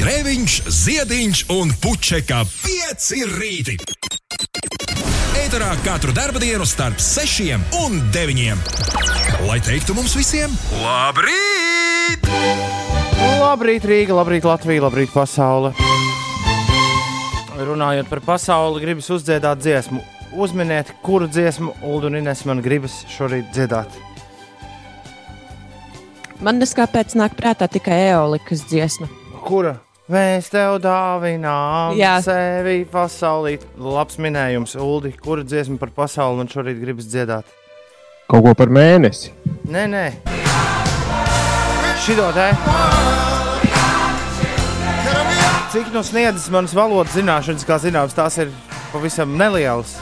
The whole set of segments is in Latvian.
Grēviņš, Ziediņš un Puķeka 5 rīti. Eterā katru dienu starp 6 un 9. Lai teiktu mums visiem, labrīt! Labrīt, Rīga, labrīt, Latvija, labrīt, pasaule. Runājot par pasauli, gribas uzdziedāt dziesmu. Uzminiet, kuru dziesmu Ulu un Ines man gribas šorīt dziedāt. Man neskāpēc nāk prātā tikai eolikas dziesma. Kura? Mēs tev dāvinām Jā. sevi pasaulī. Labs minējums, Uldi. Kura dziesma par pasauli man šorīt gribas dziedāt? Kaut ko par mēnesi. Nē, nē. Šito te. Cik no sniedzas manas valodas zināšanas, kā zināms, tās ir pavisam nelielas.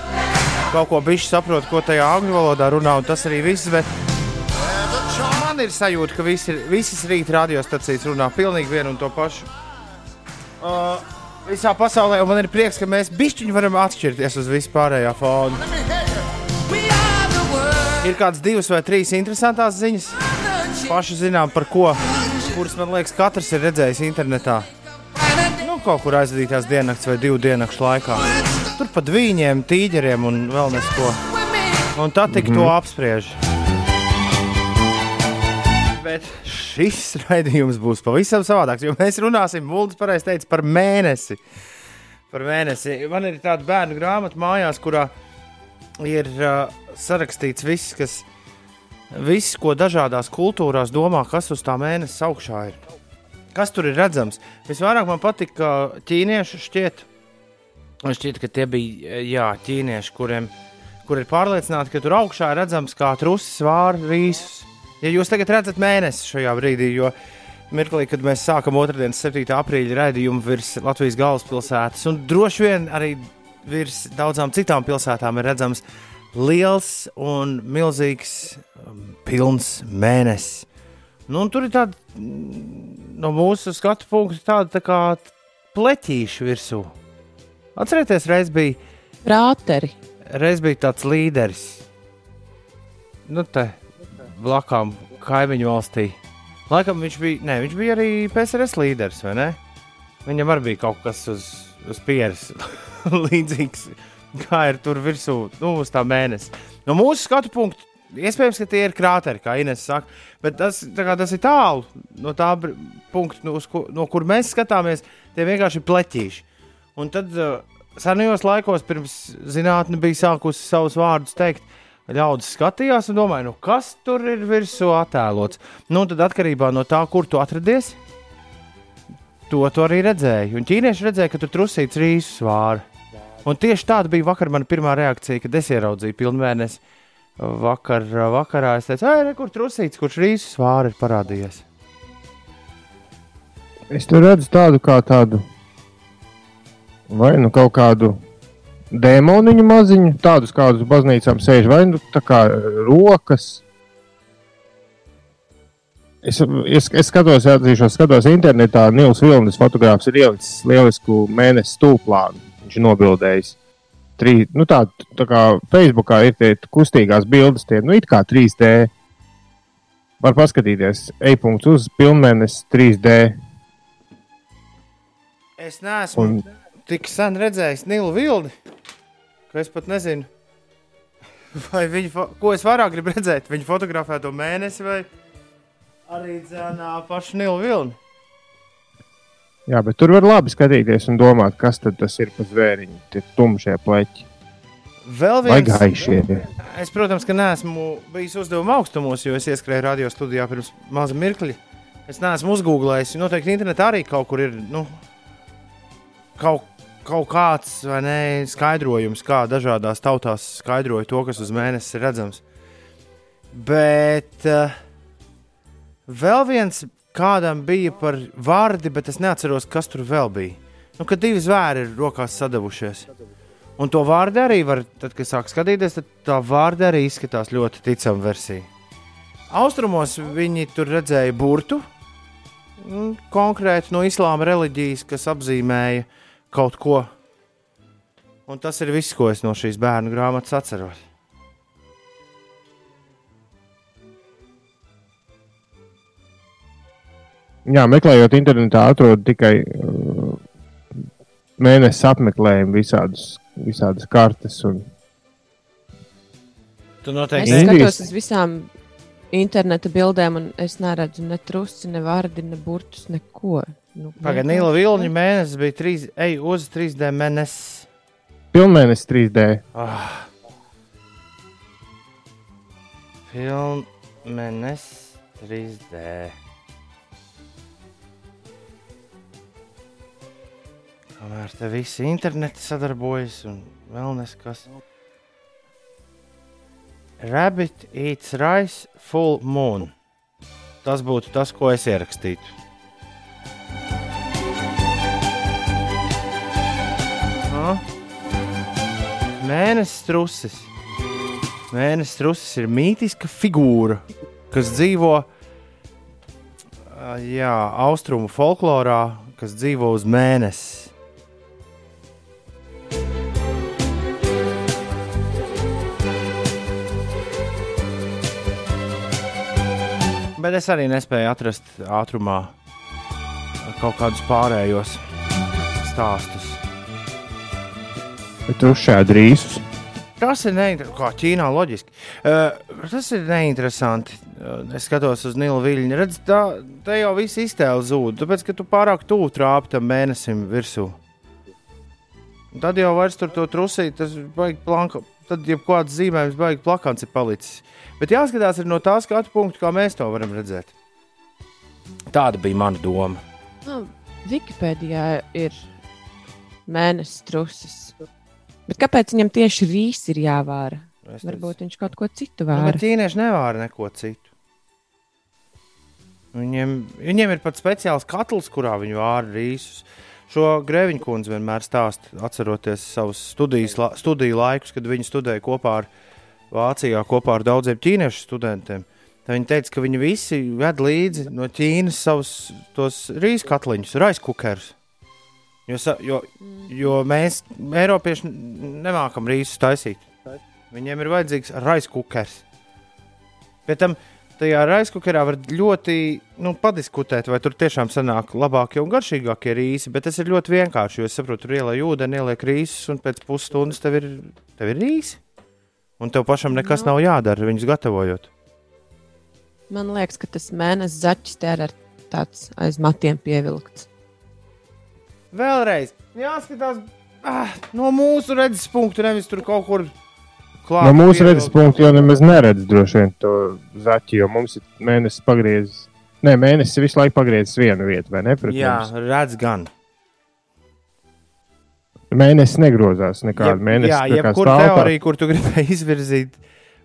Kaut ko bišķi saprot, ko tajā angļu valodā runā, un tas arī viss. Bet man ir sajūta, ka visi, visas rīta radiostacijas runā pilnīgi vienu un to pašu. Uh, visā pasaulē, un man ir prieks, ka mēs bišķiņi varam atšķirties uz vispārējā fona. Ir kādas divas vai trīs interesantas ziņas. Paši zinām, par ko, kuras man liekas, katrs ir redzējis internetā. Nu, kaut kur aizvadītās diennakts vai divu diennakšu laikā. Tur pat viņiem, tīģeriem un vēl nesko. Un tad tik to apspriež. Bet šis raidījums būs pavisam savādāks, jo mēs runāsim, Mulds pareizi teica, par mēnesi. Par mēnesi. Man ir tāda bērnu grāmata mājās, kurā ir uh, sarakstīts viss, kas, viss, ko dažādās kultūrās domā, kas uz tā mēnesis augšā ir. Kas tur ir redzams? Visvairāk man patika ķīnieši šķiet. Man šķiet, ka tie bija jā, ķīnieši, kuriem kur ir pārliecināti, ka tur augšā ir redzams kā trusis vāra rīsus. Ja jūs tagad redzat mēnesi šajā brīdī, jo mirklī, kad mēs sākam otrdienas 7. aprīļa raidījumu virs Latvijas galvaspilsētas, un droši vien arī virs daudzām citām pilsētām ir redzams liels un milzīgs um, pilns mēnesis. Nu, tur ir tāda mm, no mūsu skatu punkta tāda tā kā pleķīša virsū. Atcerieties, reiz bija, Prāteri. reiz bija tāds līderis. Nu, te blakām kaimiņu valstī. Laikam viņš bija, ne, viņš bija arī PSRS līderis, vai ne? Viņam arī bija kaut kas uz, uz pieres līdzīgs, kā ir tur virsū, nu, uz tā mēnesi. No mūsu skatu punkta, iespējams, ka tie ir krāteri, kā Ines saka, bet tas, kā tas ir tālu no tā punkta, no, uz ku, no kur mēs skatāmies, tie vienkārši ir pleķīši. Un tad uh, senajos laikos, pirms zinātne bija sākusi savus vārdus teikt, ļaudis skatījās un domāja, nu kas tur ir virsū attēlots. Nu, tad atkarībā no tā, kur tu atradies, to tu arī redzēji. Un ķīnieši redzēja, ka tur trusīts rīsu svāra. Un tieši tāda bija vakar mana pirmā reakcija, kad es ieraudzīju pilnvērnes. Vakar, vakarā es teicu, ah, kur trusīts, kurš rīsu svāra ir parādījies. Es tur redzu tādu kā tādu, vai nu kaut kādu dēmoniņu maziņu, tādus kādus baznīcām sēž, vai nu tā kā rokas. Es, es, es skatos, atzīšos, skatos internetā, Nils Vilnis fotogrāfs ir ielicis lielisku mēnesi stūplānu. Viņš ir nobildējis. Trī, nu tā, tā kā Facebookā ir tie kustīgās bildes, tie nu it kā 3D. Var paskatīties, e-punkts uz pilnmēnesi 3D. Es neesmu un... tik sen redzējis Nilu Vilni, ka es pat nezinu, vai viņa, fo- ko es vairāk gribu redzēt. Viņa fotografēto mēnesi vai arī dzēnā pašu Nilu Vilni. Jā, bet tur var labi skatīties un domāt, kas tad tas ir pa zvēriņu. Tie tumšie pleķi Vēl viens. gaišie. Es, protams, ka neesmu bijis uzdevuma augstumos, jo es ieskrēju radio studijā pirms maza mirkļa. Es neesmu uzgooglējis. Noteikti internetā arī kaut kur ir nu, kaut, kaut kāds ne, skaidrojums, kā dažādās tautās skaidroja to, kas uz mēnesi ir redzams. Bet uh, vēl viens kādam bija par vārdi, bet es neatceros, kas tur vēl bija. Nu, kad divi zvēri ir rokās sadavušies. Un to vārdu arī var, tad, kad sāk skatīties, tad tā vārda arī izskatās ļoti ticama versija. Austrumos viņi tur redzēja burtu, konkrēti no islāma reliģijas, kas apzīmēja kaut ko. Un tas ir viss, ko es no šīs bērnu grāmatas atceros. Jā, meklējot internetā, atrod tikai uh, mēnesis apmeklējumu, visādas, visādas kartes. Un... Tu Es noteikti Indijas- skatos uz visām interneta bildēm, un es neredzu ne trusi, ne vārdi, ne burtus, neko. Nu, Pagaid, Nīla Vilniņa mēnesis bija 3, ej uz 3D mēnesis. Pilnmēnesis 3D. Ah. Filmenes 3D. Kamēr te visi interneti sadarbojas un vēl neskas. Rabbit eats rice full moon. Tas būtu tas, ko es ierakstītu. Mēnesis trusis. Mēnesis trusis ir mītiska figūra, kas dzīvo jā, austrumu folklorā, kas dzīvo uz mēnesi. Bet es arī nespēju atrast ātrumā kaut kādus pārējos stāstus. Bet tu uzšādi rīsus. Tas ir neinteresanti. Kā Ķīnā, loģiski. Uh, tas ir neinteresanti. Uh, es skatos uz Nīlu viļņu. Redz, tā, tā jau viss iztēle zūd. Tāpēc, ka tu pārāk tuvu trāpi tam mēnesim virsū. Tad jau vairs tur to trusīt, tas baigi planka. Tad jau kāds zīmējums, baigi plakāts ir palicis. Bet jāskatās no tā skatu punkta, kā mēs to varam redzēt. Tāda bija mana doma. Nu, Wikipēdijā ir mēnesis trusis. Bet kāpēc viņam tieši rīs ir jāvāra? Es Varbūt viņš kaut ko citu Nu, vāra. ķīnieši nevāra neko citu. Viņiem, viņiem ir pat speciāls katls, kurā viņi vāra rīsus. Šo Grēviņa kundze vienmēr stāsta, atceroties savus studijas, la, studiju laikus, kad viņi studēja kopā ar Vācijā, kopā ar daudziem ķīniešu studentiem. Tad viņi teica, ka viņi visi ved līdzi no Ķīnas savus tos rīsu katliņus, raiskukerus. Jo, jo, jo mēs, Eiropieši, nemākam rīsus taisīt. Viņiem ir vajadzīgs raiskukers. Pēc tam tajā raiskukerā var ļoti nu, padiskutēt, vai tur tiešām sanāk labākie un garšīgākie rīsi, bet tas ir ļoti vienkārši. Jo es saprotu, tur ielai ūdeni, ieliek rīsus, un pēc pusstundas tev ir, tev ir rīsi. Un tev pašam nekas Nu. nav jādara, viņus gatavojot. Man liekas, ka tas mēnesis zaķis te ir tāds aiz matiem pievilkts. Vēlreiz jāskatās ah, no mūsu redzes punkta, nevis tur kaut kur klāt. No mūsu pievilkt. redzes punkta jau nemaz neredz droši vien to zaķi, jo mums ir mēnesis pagriezis. Nē, mēnesis visu laiku pagriezis vienu vietu, vai ne? Jā, mums. redz gan. Mēnesis negrozās nekādu mēnesi. jā, tā. teorija, kur tu gribēji izvirzīt,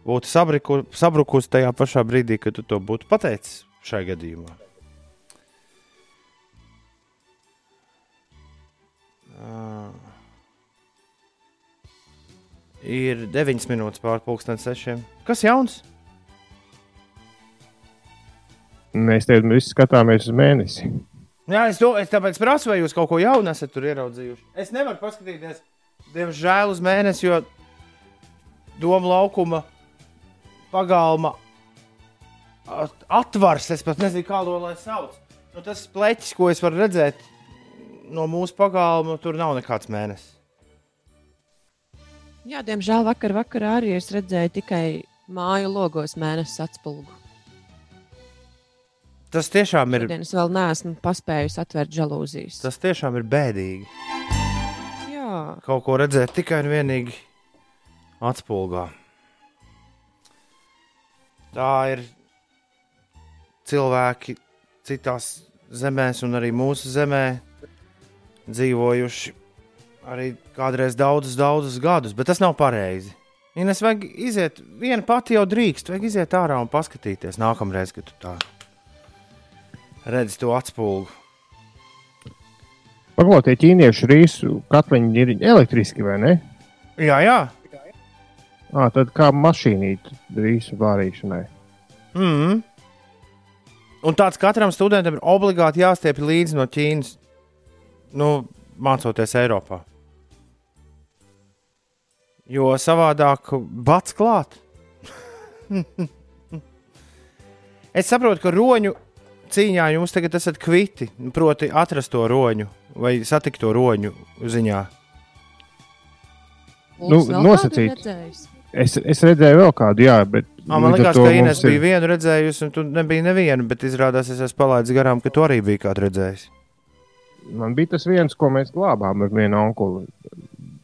būtu sabriku, sabrukusi tajā pašā brīdī, kad tu to būtu pateicis šajā gadījumā. Ah. Ir 9 minūtes pāri pusdienas sešiem. Kas jauns? Mēs te visi skatāmies uz mēnesi. Jā, es, to, es tāpēc prasu, vai jūs kaut ko jaunu esat ieraudzījuši. Es nevaru paskatīties, diemžēl, uz mēnesi, jo doma laukuma pagalma at- atvars. Es pat nezinu, kā to lai sauc. Nu, tas pleķis, ko es varu redzēt no mūsu pagalma, tur nav nekāds mēnesis. Jā, diemžēl vakar vakarā arī es redzēju tikai māju logos mēnesis atspulgu. Tas tiešām ir, Šodien es vēl neesmu paspējusi atvērt žalūzijas. tas tiešām ir bēdīgi. Jā, Kaut ko redzēt tikai un vienīgi atspulgā. Tā ir cilvēki citās zemēs, un arī mūsu zemē dzīvojuši arī kādreiz daudzus, daudzus gadus, bet tas nav pareizi. Ja es vajag iziet, viena pati jau drīkst, vajag iziet ārā un paskatīties nākamreiz, kad tu tā redzi to atspulgu. Pagaidiet, tie ķīniešu rīsu katliņi ir elektriski vai ne? Jā, jā. À, tad kā mašīnīt rīsu vārīšanai. Mm -hmm. Un tāds katram studentam ir obligāti jāstiep līdzi no Ķīnas, nu, mācoties Eiropā. Jo savādāk bats klāt. es saprotu, ka roņu cīņā jūs tagad esat kviti, proti, atrast to roņu vai satikt to roņu ziņā? Nu, nosacīt. Es, es redzēju vēl kādu, jā, bet. Ā, man liekas, ka Inês ir- bija vienu redzējusi, un tu nebija nevienu, bet izrādās, es esmu palaidis garām, ka tu arī biji kādu redzējis. Man bija tas viens, ko mēs glābām ar vienu onkuli.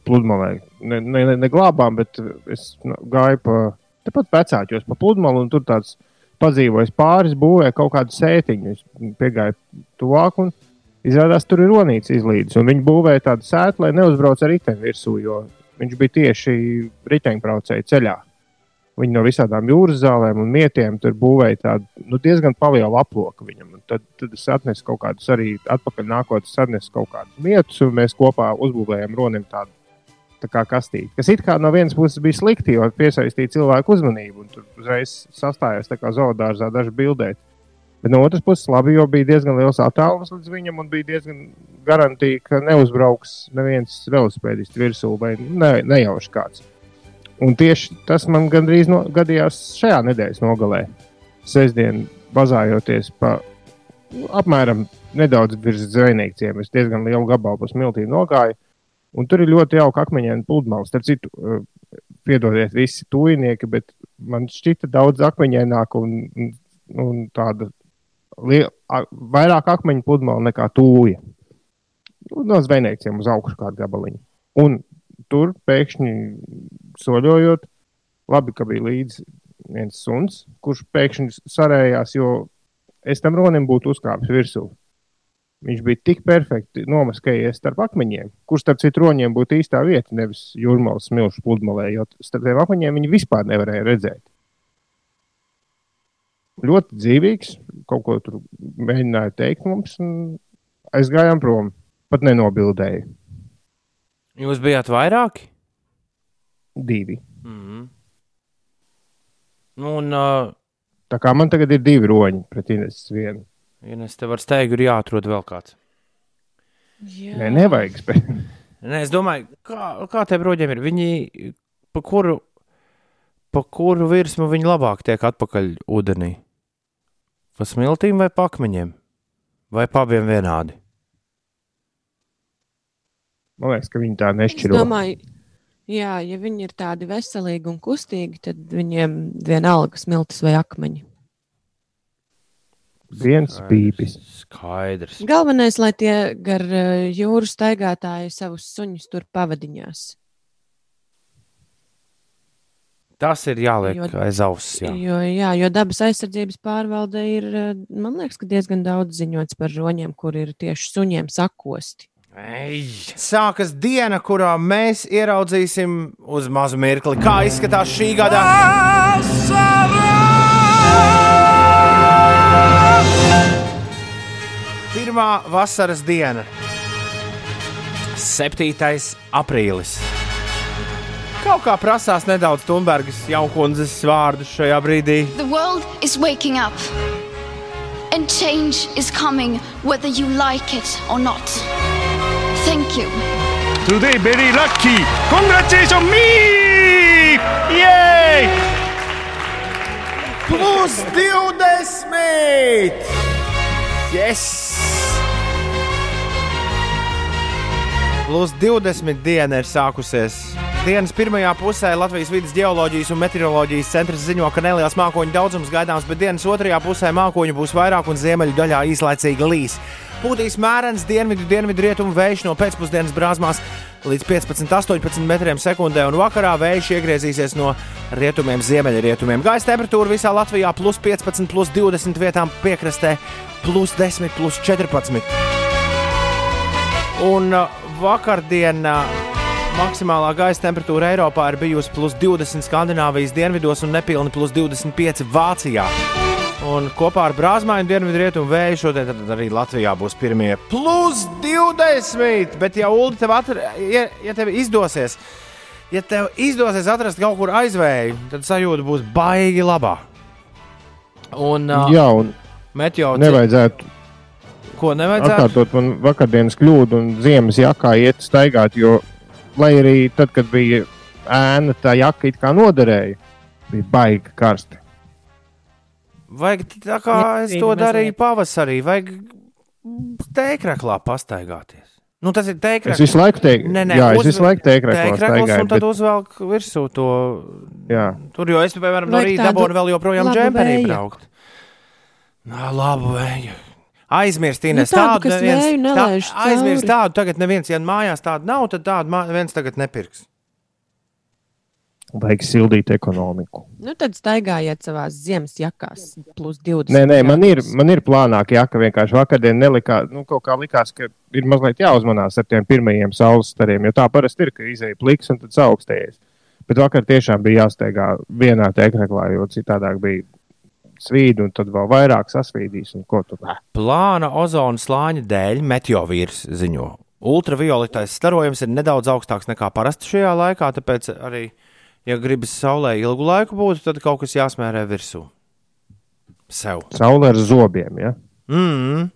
Pludmalē. Ne, ne, ne, ne glābām, bet es nu, gāju pa tepat vecākos, pa pludmali, un tur tāds padzīvojis pāris, būvēja kaut kādu sētiņu. Es piegāju tuvāk, un izrādās, tur ir ronīts izlīdis. Viņi būvēja tādu sētu, lai neuzbrauc ar riteni virsū, jo viņš bija tieši riteņbraucēju ceļā. Viņi no visām jūras zālēm un mietiem tur būvēja tādu nu, diezgan lielu aploku viņam. Un Tad, tad es atnesu kaut kādus arī atpakaļ nākotnes, atnesu kaut kādus mietus, un mēs kopā uzbūvējam ronim tādu tā kā kastīti. Kas it kā no vienas puses bija slikti, jo piesaistīja cilvēku uzmanību, un tur uzreiz sastājās tā kā zoodārzā daži bildēt. Bet no otras puses, labi, jo bija diezgan liels attālums līdz viņam, un bija diezgan garantīva, ka neuzbrauks neviens velosipēdists virsū vai ne, nejauši kāds. Un tieši tas man gandrīz no, gadījās šajā nedēļas nogalē. Sestdien, bazājoties pa nu, apmēram nedaudz virs zvejniecības, es diezgan lielu gabalu pa smiltīm nogāju. Un tur ir ļoti jauka akmeņaina pludmale. Starp citu, eh, piedodiet, visi tūjinieki, bet man šķita daudz akmeņaināk un, un, tāda vairāk akmeņu pludmale nekā tūja. Nu, No zvejniekiem uz augšu kādu gabaliņu. Un tur pēkšņi soļojot, labi, ka bija līdzi viens suns, kurš pēkšņi sarējās, jo es tam ronim būtu uzkāpis virsū. Viņš bija tik perfekti nomaskējies starp akmeņiem, kurš starp citu roņiem būtu īstā vieta, nevis jūrmālas smilšu pludmalē, jo starp tiem akmeņiem viņi vispār nevarēja redzēt. Ļoti dzīvīgs, kaut ko tur mēģināja teikt mums, un aizgājām prom. Pat nenobildēju. Jūs bijāt vairāki? Divi. Mm. Un, uh, Tā kā man tagad ir divi roņi pret Ineses vienu. ja es te varu steigtu, ir jāatrod vēl kāds. Jā. Nē, nevajag spēt. Nē, es domāju, kā, kā tiem roģiem ir. Viņi, pa kuru, pa kuru virsmu viņi labāk tiek atpakaļ ūdenī? Pa smiltīm vai pa akmeņiem? Vai pa abiem vienādi? Man liekas, ka viņi tā Es nešķiro. domāju, jā, ja viņi ir tādi veselīgi un kustīgi, tad viņiem vienalga smiltis vai akmeņi. Viens pīpis. Skaidrs. Galvenais, lai tie gar eh, jūru staigātāji savus suņus tur pavadiņās. Tas ir jāliek Jo- aiz auss. Jā. Jo, jā, jo dabas aizsardzības pārvalde ir, eh, man liekas, ka diezgan daudz ziņots par roņiem, kur ir tieši suņiem sakosti. Ei. Sākas diena, kurā mēs ieraudzīsim uz mazu mirkli, kā izskatās šī gada. Pirmā vasaras diena, 7. aprīlis. Kaut kā prasās nedaudz Thunbergas jaukundzes vārdus šajā brīdī. The world is waking up. And change is coming whether you like it or not. Thank you. Today very lucky. Congratulations me! Yay! Plus 20! Yes! Plus 20 diena ir sākusies. Dienas pirmajā pusē Latvijas vidas geoloģijas un meteoroloģijas centrs ziņo, ka neliels mākoņu daudzums gaidāms, bet dienas otrajā pusē mākoņu būs vairāk un ziemeļu daļā īslaicīgi līs. Pūtīs mērens dienvidu, dienvidu rietumu vējš no pēcpusdienas brāzmās līdz 15-18 metriem sekundē, un vakarā vējš iegriezīsies no rietumiem, ziemeļrietumiem. Gaisa temperatūra visā Latvijā plus 15, plus 20 vietām piekrastē, plus 10, plus 14. Un uh, vakardien uh, maksimālā gaisa temperatūra Eiropā ir bijusi plus 20 Skandināvijas dienvidos un nepilni plus 25 Vācijā. Un kopā ar brāzmāju dienvidu rietumu vēju šodien arī Latvijā būs pirmie plus 20. Bet, ja Ulu tev, atra, ja, ja tev izdosies, ja tev izdosies atrast kaut kur aizvēju, tad sajūta būs baigi labā. Un uh, Jā, un meteo nevajadzētu ko nevajadzētu? atkārtot man vakardienas kļūdu un ziemas jakā iet staigāt, jo, lai arī tad, kad bija ēna, tā jaka it kā noderēja, bija baigi karsti. Vajag tā kā Jā, es to darīju pavasarī, vajag tēkraklā pastaigāties. Nu, tas ir Es tēkrakls. visu laiku teiktu, Nē, nē, jā, es uzve- visu laiku teiktu, Tēkrakls un tad uzvelk virsū to. jā, Tur jau es, piemēram, no rīta dabūju vēl joprojām labu džemperī braukt. Nā, labu vēju. Aizmirst, Nu, Inês, tādu, tādu kas neviens, tā, aizmirst tādu, tagad neviens, ja mājās tādu nav, tad tādu neviens tagad nepirks. vajag sildīt ekonomiku. Nu, tad staigājiet savā ziemas jakās, plus 20. Nē, nē, man ir, man ir plānāka jaka. Vienkārši vakardien nelikā, nu, kaut kā likās, ka ir mazliet jāuzmanās ar tiem pirmajiem saules stariem. Jo tā parasti ir, ka izēja pliks un tad augstējies. Bet vakar tiešām bija jāsteigā vienā tēkraklā, jo citādāk bija svīdi un tad vēl vairāk sasvīdīs. Plāna ozona slāņa dēļ meteorīts ziņo. Ultravioletais starojums ir nedaudz augstāks nekā parasti šajā laikā, tāpēc arī, ja gribas saulē ilgu laiku būt, tad kaut kas jāsmērē virsū. Sev. Saule ar zobiem. Ja? Mm.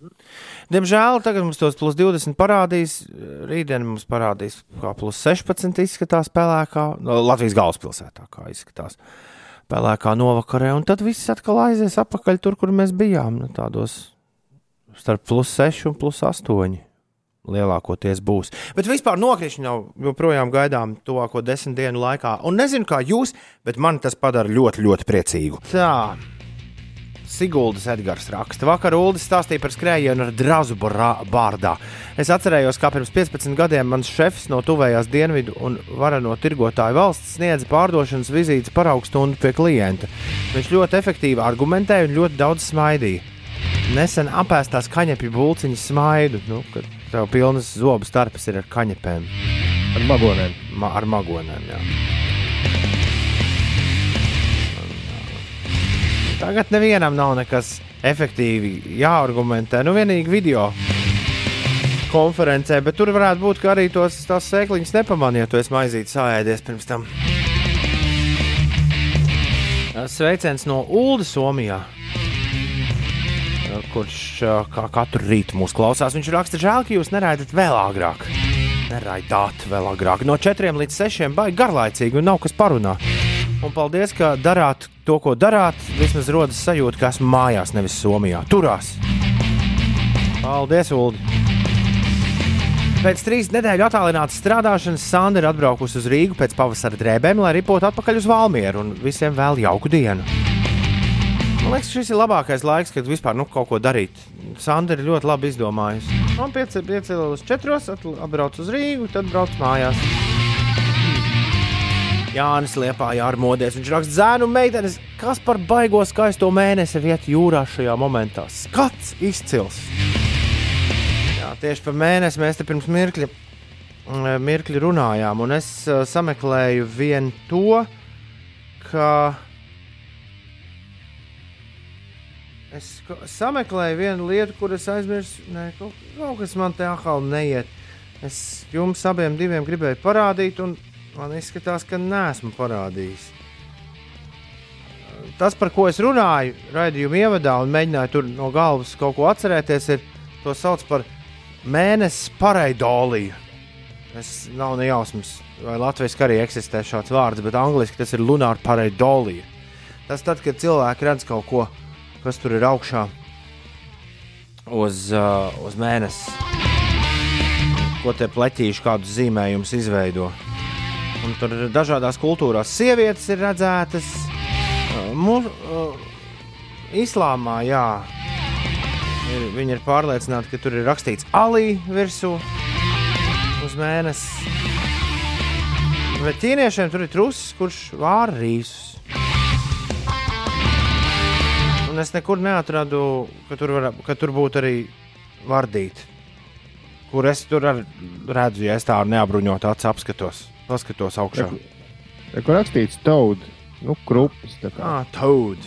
Diemžēl tagad mums tos plus 20 parādīs. Rītdien mums parādīs, kā plus 16 izskatās pelēkā, no Latvijas galvaspilsētā, kā izskatās pelēkā novakarē. Un tad viss atkal aizies atpakaļ tur, kur mēs bijām. Nu, tādos starp plus 6 un plus 8. Lielākoties būs. Bet vispār nokrišņi nav joprojām gaidām tuvāko desmit dienu laikā. Un nezinu, kā jūs, bet man tas padara ļoti, ļoti priecīgu. Tā. Siguldas Edgars raksta. Vakar Ulas stāstīja par skrējienu ar drazu bārdā. Es atcerējos, kā pirms 15 gadiem mans šefs no tuvējās dienvidu un vareno tirgotāju valsts sniedza pārdošanas vizītes paraugstundu pie klienta. Viņš ļoti efektīvi argumentēja un ļoti daudz smaidīja. Nesen apēstās kaņepju būciņas smaidu, nu, kad tev pilnas zobu starpes ir ar kaņepēm, Ar magonēm. ma ar magonēm. Jā. Tagad nevienam nav nekas efektīvi jāargumentē. Nu, vienīgi video konferencē, bet tur varētu būt, ka arī tos tās sēkliņas nepamanīja, ja tu esi maizīti sājēdies pirms tam. Sveiciens no Ulda Somijā. Kurš kā katru rītu mūs klausās? Viņš raksta, žēl, ka jūs neraidat vēl agrāk. Neraidāt vēl agrāk. No 4 līdz 6 baigi garlaicīgi un nav kas parunā. Un paldies, ka darāt to, ko darāt. Vismaz rodas sajūta, ka esmu mājās, nevis Somijā. Turās! Paldies, Ulu! Pēc trīs nedēļu attālinātas strādāšanas Sandra ir atbraukusi uz Rīgu pēc pavasara drēbēm, lai ripotu atpakaļ uz Valmieru un visiem vēl jauku dienu. Man liekas, šis ir labākais laiks, kad vispār nu, kaut ko darīt. Sandra ir ļoti labi izdomājusi. Man piecēlās četros, atbrauc uz Rīgu, tad brauc mājās. Jānis Liepā jārmodies. Viņš raksta zēnu meitenes, kas par baigo skaisto mēnesi vietā jūrā šajā momentā. Skats izcils! Jā, tieši par mēnesi mēs te pirms mirkļa, mm, mirkļa runājām, un es uh, sameklēju vienu to, ka es sameklēju vienu lietu, kuras aizmirsu. Nē, kaut, kaut kas man te atkal neiet. Es jums abiem gribēju parādīt, un man izskatās, ka nesmu parādījis. Tas, par ko es runāju, raidījuma ievadā un mēģināju tur no galvas kaut ko atcerēties, ir to sauc par mēnesis pareidoliju. Es nav ne jausmas, vai latviešu arī eksistē šāds vārds, bet angļuiski tas ir lunāra pareidolija. Tas tad, kad cilvēki redz kaut ko, kas tur ir augšā uz, uh, uz mēnesi, ko tie pleķīši kādus zīmējumus izveido. Un tur dažādās kultūrās sievietes ir redzētas. Mu, uh, islāmā, jā, ir, viņi ir pārliecināti, ka tur ir rakstīts alī virsū uz mēnesi. Bet ķīniešiem tur ir trusis, kurš vāra rīsus. Un es nekur neatradu, ka tur, var, ka tur būtu arī vardīti. Kur es tur redzu, ja es tādu neapbruņotu acu apskatos, paskatos augšā. Te, kur rakstīts taud, nu, krupis. tā kā. Ah, taud.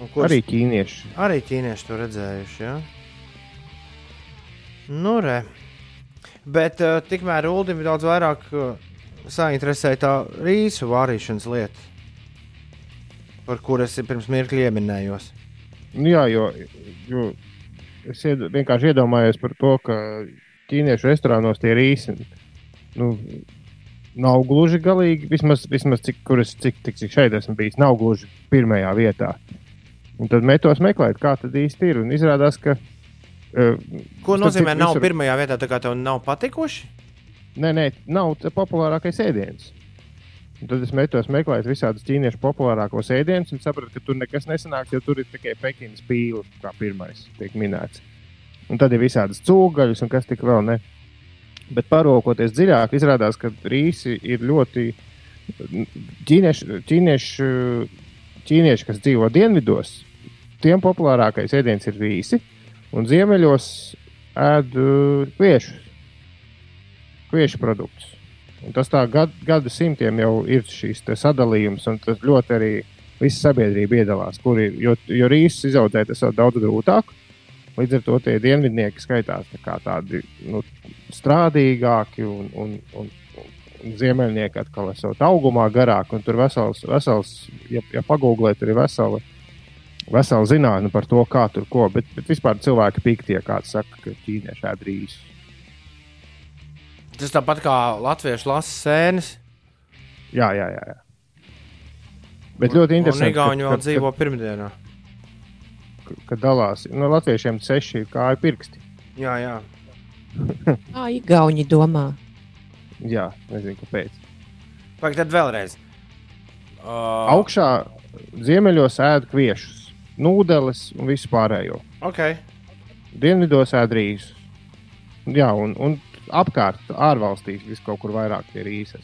Un kurš- Arī ķīnieši. Arī ķīnieši to redzējuši. Ja? Nu, re. Bet uh, tikmēr Ulim ir daudz vairāk uh, sainteresēta tā rīsu vārīšanas lieta, par kuru es pirms mirkļa ieminējos. Nu, jā, jo, jo es ied, vienkārši iedomājos par to, ka ķīniešu restorānos tie rīsi nu, nav gluži galīgi, vismaz, vismaz cik, kuras, cik, cik, cik šeit esmu bijis, nav gluži pirmajā vietā. Un tad metos meklēt, kā tad īsti ir. Un izrādās, ka. Uh, Ko nozīmē, nav visur... pirmajā vietā, tā kā tev nav patikuši? Nē, nē, nav tas populārākais ēdiens. Un tad es metos meklēt visādus ķīniešu populārākos ēdienus un sapratu, ka tur nekas nesanāks, jo tur ir tikai Pekinas pīle, kā pirmais tiek minēts. Un tad ir visādas cūgaļas un kas tik vēl ne. Bet paraugoties dziļāk, izrādās, ka rīsi ir ļoti ķīnieši, ķīnieši, ķīnieši kas dzīvo dienvidos. Tiem populārākais ēdiens ir rīsi, un ziemeļos ēd uh, kviešus, kviešu produktus. Un tas tā gad, gadu simtiem jau ir šīs sadalījums, un tas ļoti arī visa sabiedrība iedalās. Kur ir, jo, jo rīsus izaudzēt, ir daudz grūtāk. Līdz ar to tie dienvidnieki skaitās tā tādi nu, strādīgāki, un, un, un, un ziemeļnieki atkal esot augumā garāk. Tur vesels, vesels ja, ja pagūglēt, ir vesela, vesela zinātne par to, kā tur ko. Bet, bet vispār cilvēki piktie, kāds saka, ka ķīnieši ēd rīsus. Tas tāpat kā latviešu lasa sēnes. Jā, jā, jā. jā. Bet ļoti interesanti. Vēl dzīvo pirmdienā. Kad dalās, no nu, latviešiem seši kāju pirksti. Jā, jā. Kā Igauni domā? Jā, nezinu, kāpēc. Vai tad vēlreiz? Uh... Augšā ziemeļos ēd kviešus, nūdeles un visu pārējo. Okay. Dienvidos ēd rīsus. Jā, un, un apkārt, ārvalstīs, vis kaut kur vairāk tie ir īsi.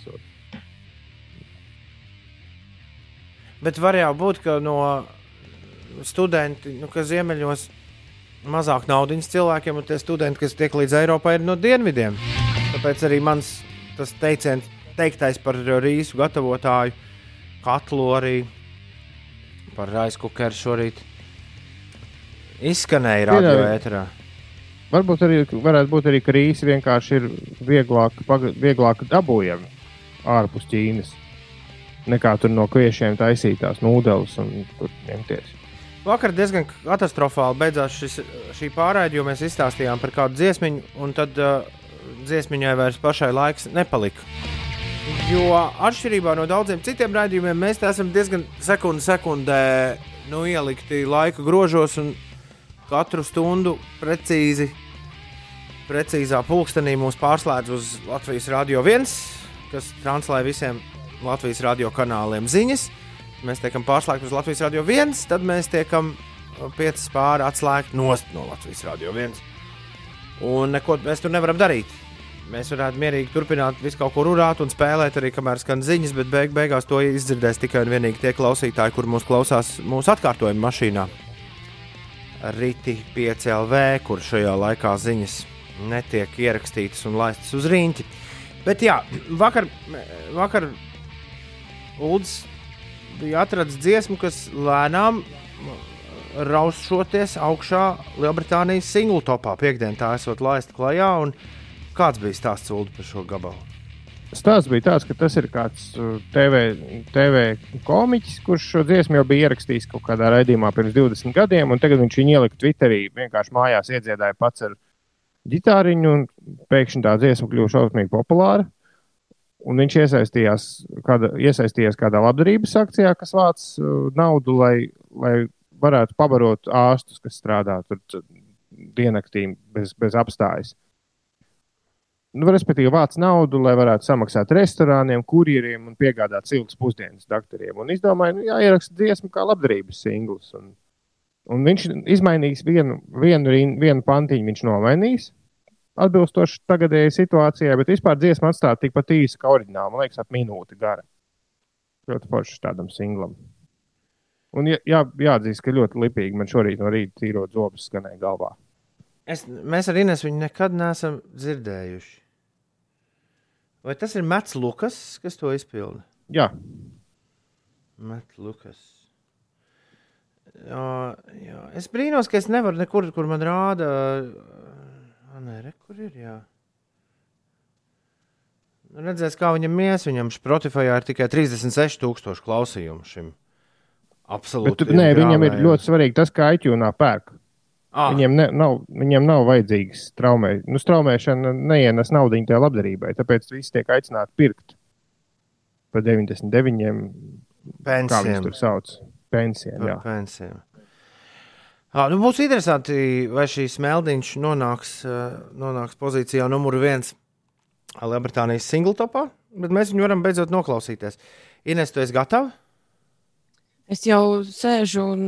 Bet var jau būt, ka no studenti, nu, kas ziemeļos mazāk naudas cilvēkiem, un tie studenti, kas tiek līdz Eiropai, ir no dienvidiem. Tāpēc arī mans tas teiciens, teiktais par rīsu gatavotāju katlu arī par raizkukeru šorīt izskanēja radio ēterā. Varbūt arī varētu būt arī, ka rīsi vienkārši ir vieglāk, vieglāk dabūjami ārpus Ķīnas nekā tur no kviešiem taisītās nūdeles un tur ņemties. Vakar diezgan katastrofāli beidzās šis, šī pārraide, jo mēs izstāstījām par kādu dziesmiņu, un tad uh, dziesmiņai vairs pašai laiks nepalika. Jo atšķirībā no daudziem citiem raidījumiem, mēs esam diezgan sekundi sekundē nu, ielikti laika grožos, un katru stundu precīzi, precīzā pulkstenī mūs pārslēdz uz Latvijas Rādio 1, kas translē visiem Latvijas radio kanāliem ziņas. Mēs tiekam pārslēgti uz Latvijas Rādio 1, tad mēs tiekam 5 pāri atslēgti no Latvijas Rādio 1. Un neko mēs tur nevaram darīt. Mēs varētu mierīgi turpināt visu kaut ko runāt un spēlēt arī, kamēr skan ziņas, bet beig beigās to izdzirdēs tikai un vienīgi tie klausītāji, kur mūs klausās mūsu atkārtojuma mašīnā. Rīti 5LV, kur šajā laikā ziņas netiek ierakstītas un laistas uz rīņķi. Bet jā, vakar, vakar Ulas bija atrasts dziesmu, kas lēnām raušoties augšā Lielbritānijas singlu topā. Piektdienā tā esot laista klajā. Kāds bija stāsts Ulu par šo gabalu? Stāsts bija tāds, ka tas ir kāds TV, uh, TV komiķis, kurš šo dziesmu jau bija ierakstījis kaut kādā raidījumā pirms 20 gadiem, un tagad viņš viņu ielika Twitterī. Vienkārši mājās iedziedāja pats ar ģitāriņu, un pēkšņi tā dziesma kļuva šausmīgi populāra. Un viņš iesaistījās, kāda, iesaistījās kādā labdarības akcijā, kas vāc uh, naudu, lai, lai varētu pabarot ārstus, kas strādā tur diennaktīm bez, bez apstājas nu, respektīvi, vāc naudu, lai varētu samaksāt restorāniem, kurjeriem un piegādāt siltas pusdienas doktoriem. Un izdomāja, nu, jāieraksta dziesmu kā labdarības singls. Un, un viņš izmainīs vienu, vienu, vienu pantiņu, viņš nomainīs. Atbilstoši tagadējai situācijai, bet vispār dziesma atstāja tikpat īsa kā oriģināla. Man liekas, ap minūti gara. Ļoti foršs tādam singlam. Un jā, jā, jāatzīst, ka ļoti lipīgi man šorīt no rīta tīrot zobus skanēja galvā. Es, mēs ar Ines viņu nekad neesam dzirdējuši. Vai tas ir Mats Lukas, kas to izpilda? Jā, Mats Lukas. Jā, jā. Es brīnos, ka es nevaru nekur, kur man rāda. Nē, re, kur ir? Jā. Nu, redzēs, kā viņam ies. Viņam Spotify ir tikai 36,000 klausījumu šim. Absolūti. Bet, nē, viņam ir ļoti svarīgi tas, kā iTunes pērk. Ah. Viņiem, ne, nav, viņiem nav vajadzīgs traumē. Nu, traumēšana neienes naudu tajā labdarībai, tāpēc visi tiek aicināti pirkt. par 99. Kā viņas Pensijām. tur sauc? Pensijām. Ah, nu būs interesanti, vai šīs meldiņš nonāks, nonāks pozīcijā numur viens Lielbritānijas singletopā, bet mēs viņu varam beidzot noklausīties. Ines, tu esi gatava? Es jau sēžu un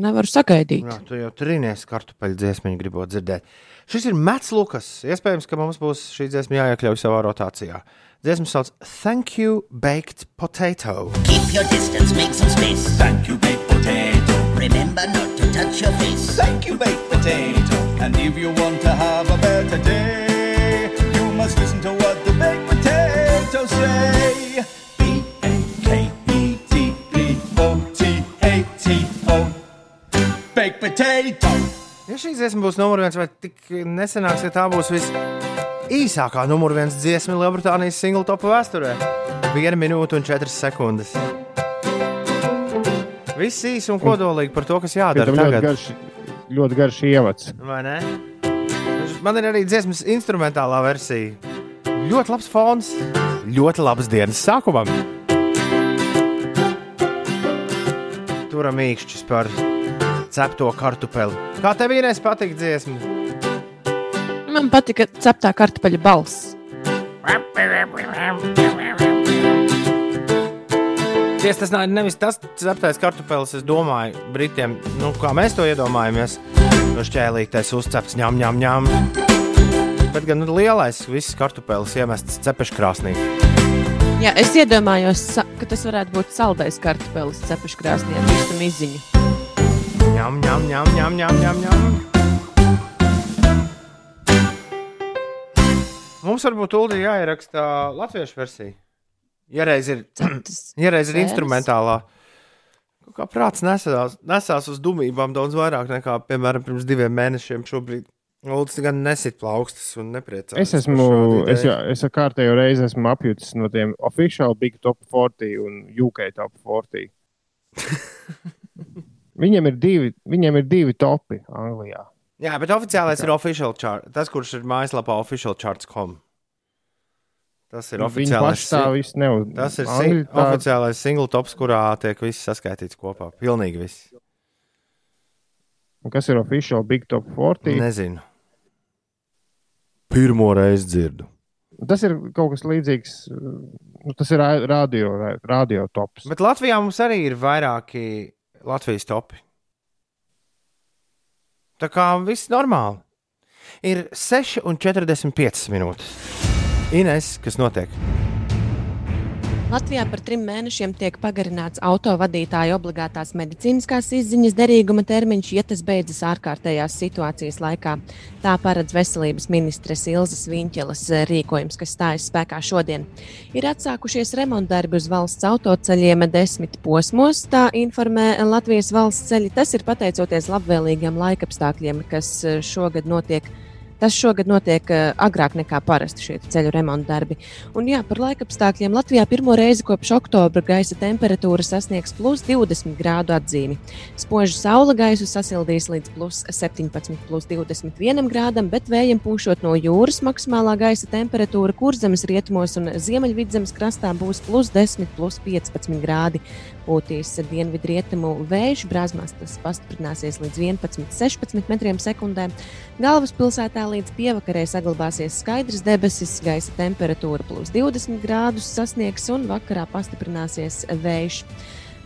nevaru sagaidīt. Jā, tu jau trīnies kartupeļu dziesmu, gribot dzirdēt. Šis ir Mats Lukas. Iespējams, ka mums būs šī dziesma jāiekļauj savā rotācijā. Dziesma sauc Thank You Baked Potato. Keep your distance, make some space. Thank you, baked potato. Remember not to touch your face. Thank you, baked potato. And if you want to have a better day, you must listen to what the baked potatoes say. B A K E T P O T A T O. Baked potato. Ja šī dziesma būs numur viens, vai tik nesenāks, ka tā būs visīsākā numur viens dziesma Lielbritānijas single top vēsturē? Viena minūte un četras sekundes. Viss īsi un kodolīgi par to, kas jādara Tam ļoti tagad. garš, ļoti garš ievads. Vai ne? Man ir arī dziesmas instrumentālā versija. Ļoti labs fons, ļoti labs dienas sākumam. Turam īkšķis par cepto kartupeli. Kā tev vienreiz patīk dziesma? Man patika ceptā kartupeļa balss. Tiesa, tas nav nevis tas ceptais kartupelis, es domāju, Britiem, nu, kā mēs to iedomājamies. No šķēlītes uzcepts ņem, ņem, ņem. Bet gan nu, lielais, viss kartupelis iemests cepeškrāsnī. Jā, es iedomājos, ka tas varētu būt saldais kartupelis cepušu krāsnī ar visu miziņu. Ņem, ņem, ņem, ņem, ņem, ņem, ņem. Mums varbūt Uldi jāieraksta latviešu versija. Ja reiz ir, Ceptas ja reiz ir instrumentālā, kā prāts nesās, nesās uz dumībām daudz vairāk nekā, piemēram, pirms diviem mēnešiem. Šobrīd Uldis gan nesit plaukstas un nepriecājas. Es esmu, es, jau, es kārtējo reizi esmu apjutis no tiem oficiāli Big Top 40 un UK Top 40. viņiem, ir divi, viņiem ir divi topi Anglijā. Jā, bet oficiālais ir official chart. Tas, kurš ir mājaslapā officialcharts.com. Tas ir Viņi oficiālais. viss nav. Tas ir sing tā- oficiālais single tops, kurā tiek viss saskaitīts kopā. Pilnīgi viss. Un Kas ir oficiāli Big Top 40? Nezinu. Pirmo reizi dzirdu. Tas ir kaut kas līdzīgs. Nu, tas ir ra- radio, radio tops. Bet Latvijā mums arī ir vairāki Latvijas topi. Tā kā viss normāli. Ir 6,45 minūtes. Ines, kas notiek? Latvijā par trim mēnešiem tiek pagarināts autovadītāju obligātās medicīniskās izziņas derīguma termiņš, ja tas beidzas ārkārtējās situācijas laikā. Tā paredz veselības ministres Ilzas Viņķelas rīkojums, kas stājas spēkā šodien. Ir atsākušies remontdarbi uz valsts autoceļiem desmit posmos, tā informē Latvijas valsts ceļi. Tas ir pateicoties labvēlīgiem laikapstākļiem, kas šogad notiek. Tas šogad notiek uh, agrāk nekā parasti šie ceļu remonta darbi. Un jā, par laikapstākļiem Latvijā pirmo reizi kopš oktobra gaisa temperatūra sasniegs plus 20 grādu atzīmi. Spoža saule gaisu sasildīs līdz plus 17, plus 21 grādam, bet vējiem pūšot no jūras maksimālā gaisa temperatūra kurzemes rietumos un ziemeļvidzemes krastā būs plus 10, plus 15 grādi. Pūtīs dienvidrietumu vējš, brāzmās tas pastiprināsies līdz 11, 16 metriem sekundē. Galvaspilsētā līdz pievakarē saglabāsies skaidrs debesis, gaisa temperatūra plus 20 grādus sasniegs un vakarā pastiprināsies vējš.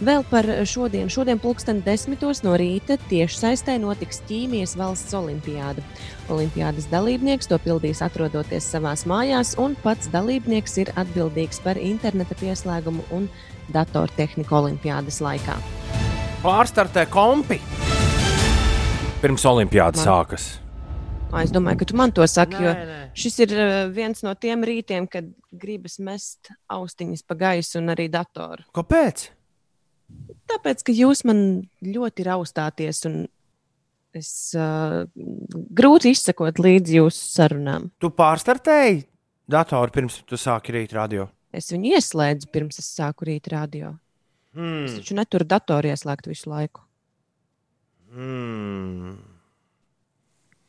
Vēl par šodien. Šodien, pulksten desmitos no rīta, tieši saistē notiks ķīmijas valsts olimpiāda. Olimpiādas dalībnieks to pildīs atrodoties savās mājās, un pats dalībnieks ir atbildīgs par interneta pieslēgumu un datortehniku olimpiādas laikā. Pārstartē kompi. Pirms olimpiādas Man- sākas. Es domāju, ka tu man to saki, jo Nē, nē. šis ir viens no tiem rītiem, kad gribas mest austiņas pa gaisu un arī datoru. Kāpēc? Tāpēc, ka jūs man ļoti raustāties, un es uh, grūti izsekot līdzi jūsu sarunām. Tu pārstartēji datoru pirms tu sāki rīt radio. Es viņu ieslēdzu pirms es sāku rīt radio. Es Hmm. taču neturu datoru ieslēgt visu laiku. Hmm.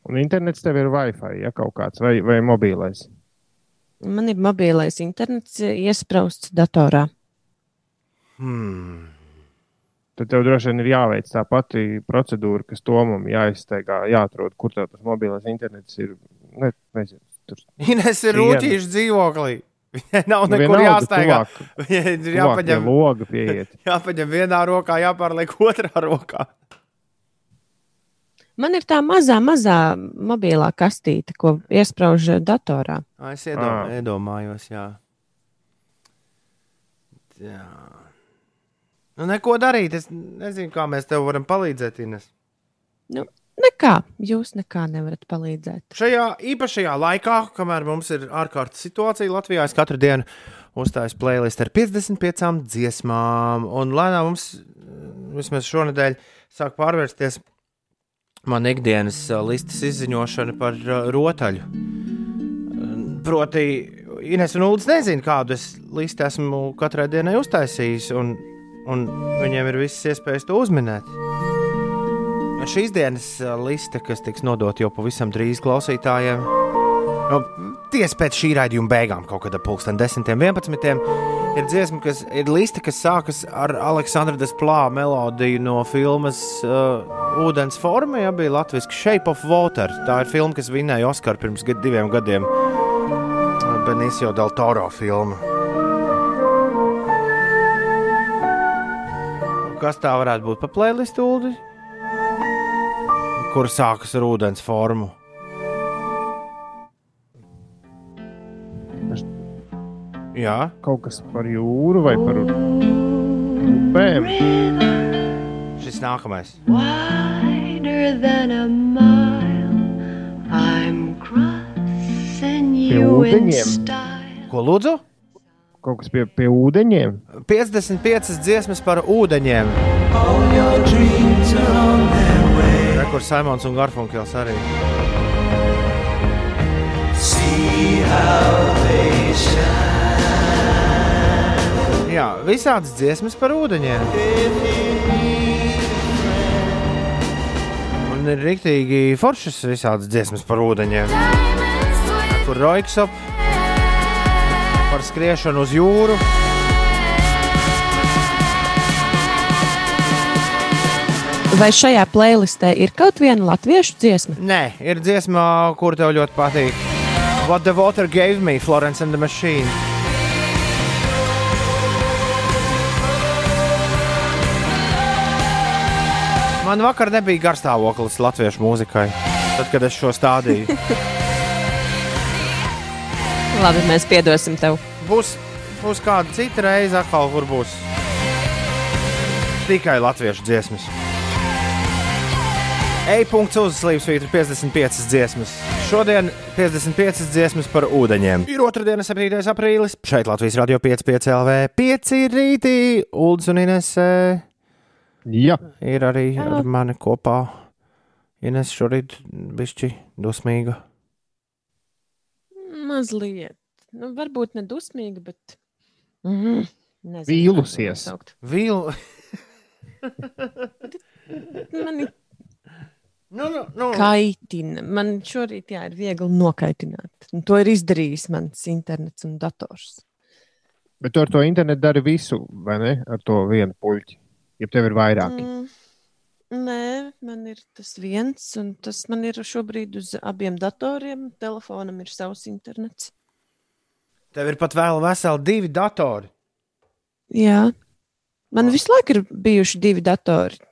Un internets tev ir Wi-Fi, ja kaut kāds, vai, vai mobilais. Man ir mobilais internets iesprausts datorā. Hmm. Tad tev droši vien ir jāveic tā pati procedūra, kas Tomam jāizsteigā, jāatrod, kur tev tas mobilais internets ir. Ne, nezinu, tur Ines ir rūtīša dzīvoklī. Viņai nav Nu, nekur jāstaigā. Viņai ir jāpaņem, loga pieiet. jāpaņem vienā rokā, jāpārliek otrā rokā. Man ir tā mazā, mazā mobilā kastīte, ko iesprāž datorā. Ā, Es iedom, Ā. iedomājos, jā. jā. Nu, neko darīt. Es nezinu, kā mēs tev varam palīdzēt, Ines. Nu, nekā, jūs nekā nevarat palīdzēt. Šajā īpašajā laikā, kamēr mums ir ārkārtas situācija Latvijā, es katru dienu uzstāju playlist ar 55 dziesmām. Un lēnām mums vismaz šonadēļ sāk pārvērsties man ikdienas ā, listas izziņošana par ā, rotaļu. Proti, Ines un Ulas nezina, kādu es listu esmu katrai dienai uztaisījis, un, un viņiem ir visas iespējas to uzminēt. Šīs dienas ā, liste, kas tiks nodota jau pavisam drīz klausītājiem, nu, tiesa pēc šī raidījuma beigām, kaut kad ap pulksten 10, 11. Ir dziesma, kas ir liste, kas sākas ar Aleksandra Desplā melodiju no filmas uh, Vodens forma. Ja bija latviešu Shape of Water. Tā ir filma, kas vinnēja Oskaru pirms gad, diviem gadiem. Benicio del Toro filma. Kas tā varētu būt pa playlistu? Kur sākas ar ūdens formu? Jā, Kaut kas par jūru vai par upēm. šis nākamais. Pie ūdeņiem. Ko lūdzu? Kaut kas pie, pie ūdeņiem. 55 dziesmas par ūdeņiem. Rekords Simons un Garfunkels arī. Jā, visādas dziesmas par ūdeņiem. Un ir rīktīgi foršas visādas dziesmas par ūdeņiem. Kur roiksop par skriešanu uz jūru. Vai šajā playlistē ir kaut viena latviešu dziesma? Nē, ir dziesma, kur tev ļoti patīk. What the water gave me, Florence and the Machine. Man vakar nebija garstāvoklis latviešu mūzikai, tad, kad es šo stādīju. Labi, mēs piedosim tev. Būs, būs kāda cita reize, atkal, kur būs tikai latviešu dziesmas. E-punkts uzslīpsvītra 55 dziesmas. Šodien 55 dziesmas par ūdeņiem. Ir otrdiena, 7. aprīlis. Šeit Latvijas radio 5,5 LV. 5 rītī. Uldis un Inese Jā, ir arī ar mani kopā. Ines šorīt bišķi dusmīga. Mazliet. Nu, varbūt nedusmīga, bet. Mm, nezinu, kā to Vīlusies. Vīlu. Mani Nu, nu, nu. kaitina. Man šorīt jā, ir viegli nokaitināt. Un to ir izdarījis mans internets un dators. bet tu ar to internetu dari visu, vai ne? Ar to vienu puļķi. Ja tev ir vairāk. Mm, nē, man ir tas viens, un tas man ir šobrīd uz abiem datoriem. Telefonam ir savs internets. Tev ir pat vēl veseli divi datori. Jā, man visu laiku ir bijuši divi datori.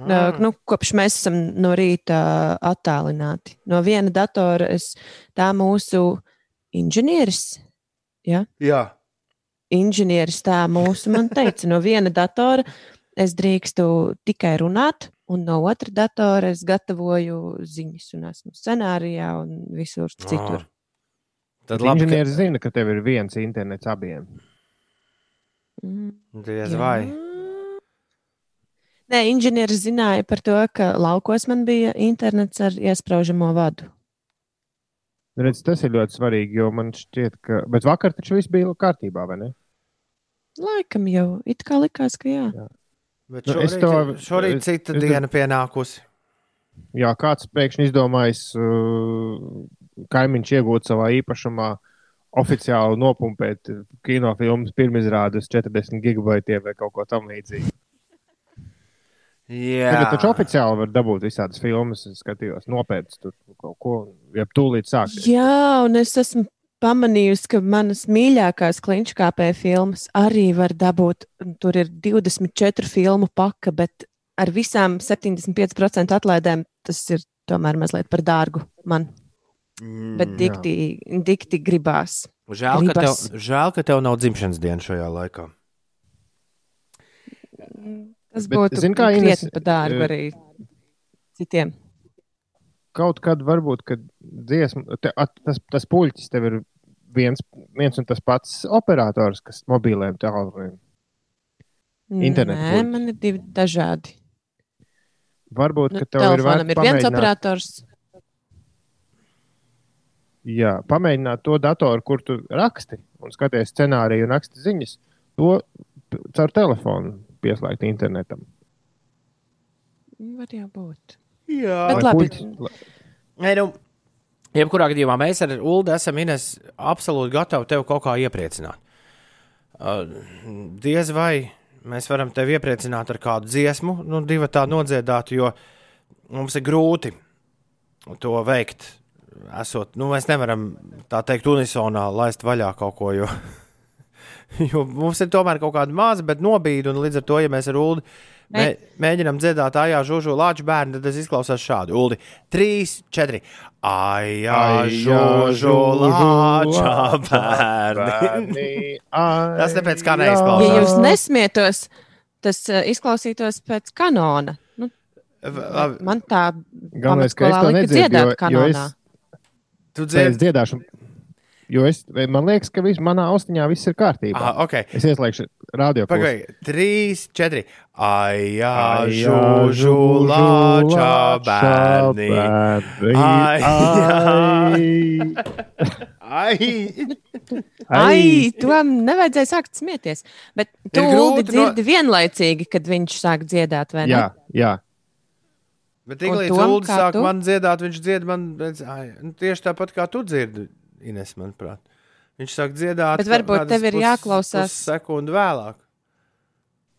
Mm. Nu, kopš mēs esam no rīta attālināti. No viena datora es tā mūsu inženieris. Ja? Jā. Inženieris tā mūsu man teica, no viena datora es drīkstu tikai runāt, un no otra datora es gatavoju ziņas, un esmu scenārijā un visur citur. Tad Labi, labi, ka Inženieris zina, ka tev ir viens internets abiem. Mm. diez Jā. Vai. Nē, inženieris zināja par to, ka laukos man bija internets ar iesprāžamo vadu. Redz, tas ir ļoti svarīgi, jo man šķiet, ka. Bet vakar taču viss bija kārtībā, vai ne? Laikam jau it kā likās, ka jā. Bet Nu, es šorīt, to- šorīt es- cita es- diena pienākusi. Jā, kāds pēkšņi izdomājis, uh, kaimiņš iegūt savā īpašumā oficiāli nopumpēt kinofilmas pirmizrādes 40 gigabaitiem vai kaut ko tamlīdzīgu. Jā, Tagad taču oficiāli var dabūt visādas filmas, es skatījos, nopērts tur kaut ko, ja tūlīt sāk. Jā, un es esmu pamanījusi, ka manas mīļākās kliņķkāpēja filmas arī var dabūt. Tur ir 24 filmu paka, bet ar visām 75% atlaidēm tas ir tomēr mazliet par dārgu man. Bet dikti, dikti gribās. Žēl ka, tev, gribas. žēl, ka tev nav dzimšanas diena šajā laikā. Tas Bet, būtu zini kā, Ines, par dārgu eh, arī citiem. Kaut kad varbūt, kad dziesma, te, at, tas, tas puļķis tev ir viens, viens un tas pats operators, kas mobiliem tālrunim. internetu Nē, man ir divi dažādi. Varbūt, Nu, ka tev ir vērts ir viens operators. Jā, pamēģināt to datoru, kur tu raksti un skaties scenāriju un raksti ziņas. To caur telefonu pieslēgt internetam. Var jau būt. Jā, Bet labi. Nē, nu, jebkurā gadījumā mēs ar Ulu esam Ines, absolūti gatavi tevi kaut kā iepriecināt. Uh, diez vai mēs varam tevi iepriecināt ar kādu dziesmu, nu, divu tā nodziedātu, jo mums ir grūti to veikt. Esot, nu, mēs nevaram tā teikt, unisonā laist vaļā kaut ko, jo, jo mums ir tomēr kaut kāda maza, bet nobīde, un līdz ar to, ja mēs ar Ulu mē, mēģinām dziedāt, ajā, žūžu lāču bērnu, tad tas izklausās šādi. Ulu, trīs, četri. Ajā, žūžu lāču bērni. Tas tāpēc kā Ja neizklausās. jūs nesmietos, tas uh, izklausītos pēc kanona. Nu, man tā Galvenais, ka es to nedzirdu, dziedāt jo, jo es, kanonā. Tu es dziedi? dziedāšu. Jo es, man liekas, ka vis, manā austiņā viss ir kārtībā. Ah, ok. Es ieslēgšu radio Pagaidi, trīs, četri. Ajā, Ajā, žūžu lāčā bērni. Ai, Ai, tam nevajadzēja sākt smieties. Bet tu Uldi no- dzirdi vienlaicīgi, kad viņš sāk dziedāt, vai ne? Jā, jā. Bet Tom, Ulris kā sāk tu? man dziedāt, viņš dzied man ai, nu, tieši tāpat kā tu dzirdi, Ines, manuprāt. Viņš sāk dziedāt. Bet varbūt tev ir pus- jāklausās. Sekundi vēlāk.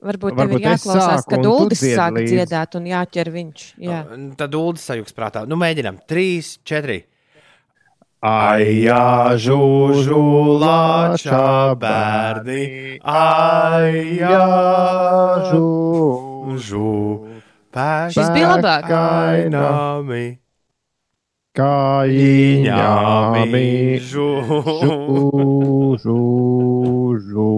Varbūt tev Varbūt ir es jāklausās, kad dziedi sāk līdzi. dziedāt un jāķer viņš. Jā. Nu, Tad Ulris sajūgs prātā. Nu, mēģinām. Trīs, četri. Ajā, žūžu lāčā bērni. Ajā, žūžu. Šis bija labāk. Kainami. Žū. Žu, žu, žu.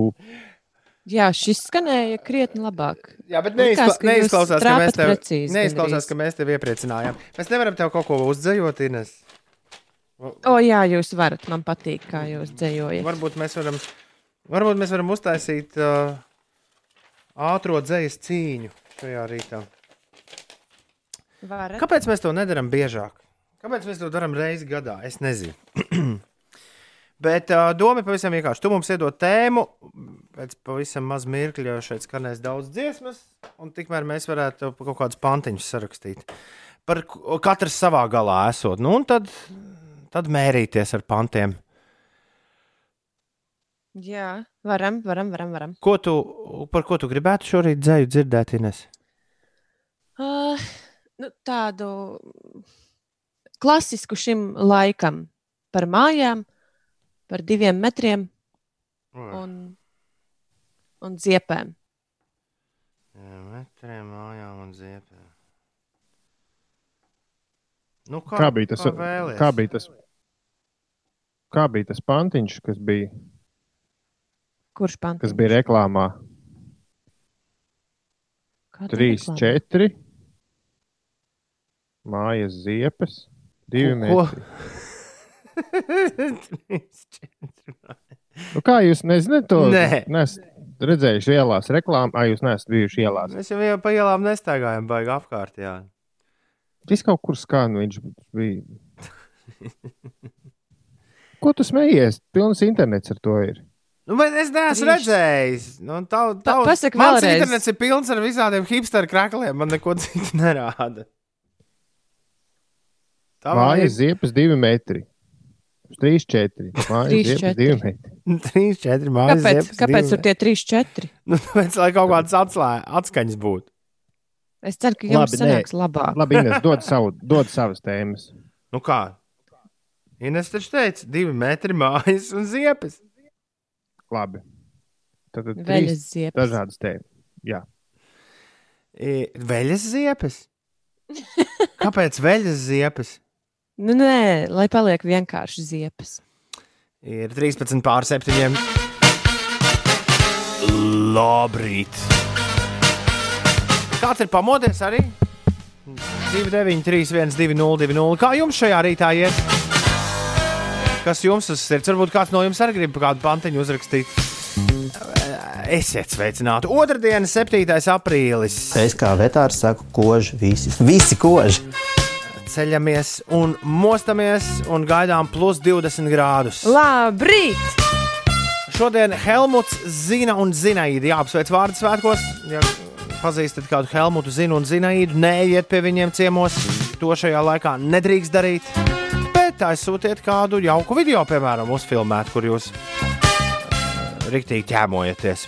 Jā, šis skanēja krietni labāk. Jā, bet Likās, neizkla ka jūs neizklausās, ka mēs tev, precīzi neizklausās, ka mēs tevi iepriecinājām. Mēs nevaram tev kaut ko uzdzējot, Ines. O, jā, jūs varat. Man patīk, kā jūs dzējojat. Varbūt mēs varam, varbūt mēs varam uztaisīt uh, ātrā dzīslu cīņu šajā rītā. Varat. Kāpēc mēs to nedarām biežāk? Kāpēc mēs to darām reizi gadā? Es nezinu. Bet uh, doma ir pavisam vienkārši. Tu mums iedod tēmu, pēc pavisam maz mirkļa šeit skanēs daudz dziesmas, un tikmēr mēs varētu kaut kādus pantiņus sarakstīt. Par k- katrs savā galā esot. Nu, un tad, tad mērīties ar pantiem. Jā, varam, varam, varam. varam. Ko tu, par ko tu gribētu šorīt dzēju dzirdēt, Ines? Uh, nu, tādu klasisku šim laikam par mājām, par diviem metriem un, un ziepēm. Jā, metriem, mājām un ziepēm. Nu, kā, Kā bija tas? kā vēlies? Kā bija tas? Kā bija tas pantiņš, kas bija, Kurš pants? kas bija reklāmā? Kāda 3, reklāma? 4. Mājas ziepes, 2 Ko- metri. Nu, kā jūs nezināt to? Nē. Nesat redzējuši ielās reklāmu, ah, jūs neesat bijuši ielās. Mēs jau jau pa ielām nestaigājam, baigi apkārt. Jā. Viņš kaut kur skan, viņš bija. Ko tu smejies? Pilns internets ar to ir. Nu, bet es neesmu Trīs. redzējis. Nu, tā, tā, Pa- pasaki mans vēlreiz. internets ir pilns ar visādiem hipsteru krākliem. Man neko citu nerāda. Tā Mājas ir- ziepes, 2 metri. 3, 4. Trīs, četri. 2 metri. 3, 4 mājas. Kāpēc, ziepes, kāpēc divi tur tie 3, 4? Nu, tāpēc, lai kaut kādas atslē, atskaņas būtu. Es ceru, ka jums Labi, nē. sanāks labāk. Labi, Ines, dod, savu, dod savas tēmas. Nu kā? Ines taču teica, divi metri mājas un ziepes. Labi. Tad, tad Veļas trīs ziepes. dažādas tēmas. Jā. I, Veļas ziepes? Kāpēc veļas ziepes? Nu, nē, lai paliek vienkārši ziepes. Ir 13 pār 7. Labrīt! Kāds ir pamodies arī? 2, 9, 3, 1, 2, 0, 2, 0. Kā jums šajā rītā iet? Kas jums uz sirds? Varbūt kāds no jums arī grib kādu pantiņu uzrakstīt. Esiet sveicināti. Otradien, 7. aprīlis. Es kā vetārs saku, koži visi. Visi koži. Ceļamies un mostamies un gaidām plus 20 grādus. Labrīt! Šodien Helmuts zina un zinaīdi jāapsveic vārdu svētkos. Ja pazīstat kādu Helmutu, zinu un zinaīdu, neiet pie viņiem ciemos. To šajā laikā nedrīkst darīt. Bet aizsūtiet kādu jauku video, piemēram, uzfilmēt, kur jūs eh, riktīgi ķēmojaties.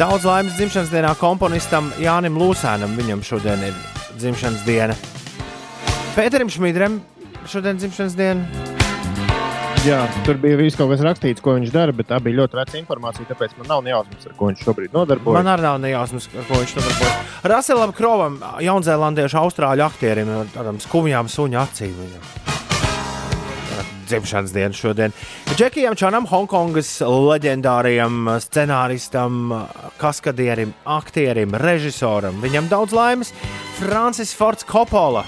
Daudz laimes dzimšanas dienā komponistam Jānim Lūsēnam. Viņam šodien ir dzimšanas diena. Pēterim Šmidrem šodien dzimšanas diena. Jā, tur bija viss kaut kas rakstīts, ko viņš dara, bet tā bija ļoti veca informācija. Tāpēc man nav nejausmas, ar ko viņš šobrīd nodarbojas. Man arī nav nejausmas, ar ko viņš to darbojas. Raselam Krovam, jaunzēlandiešu austrāļu aktierim, ar tādām skumjām suņa acīm. Viņam. Dzimšanas diena šodien. Džekijam Čanam, Hongkongas leģendārajam scenāristam, kaskadierim, aktierim, režisoram. Viņam daudz laimes. Francis Fords Coppola.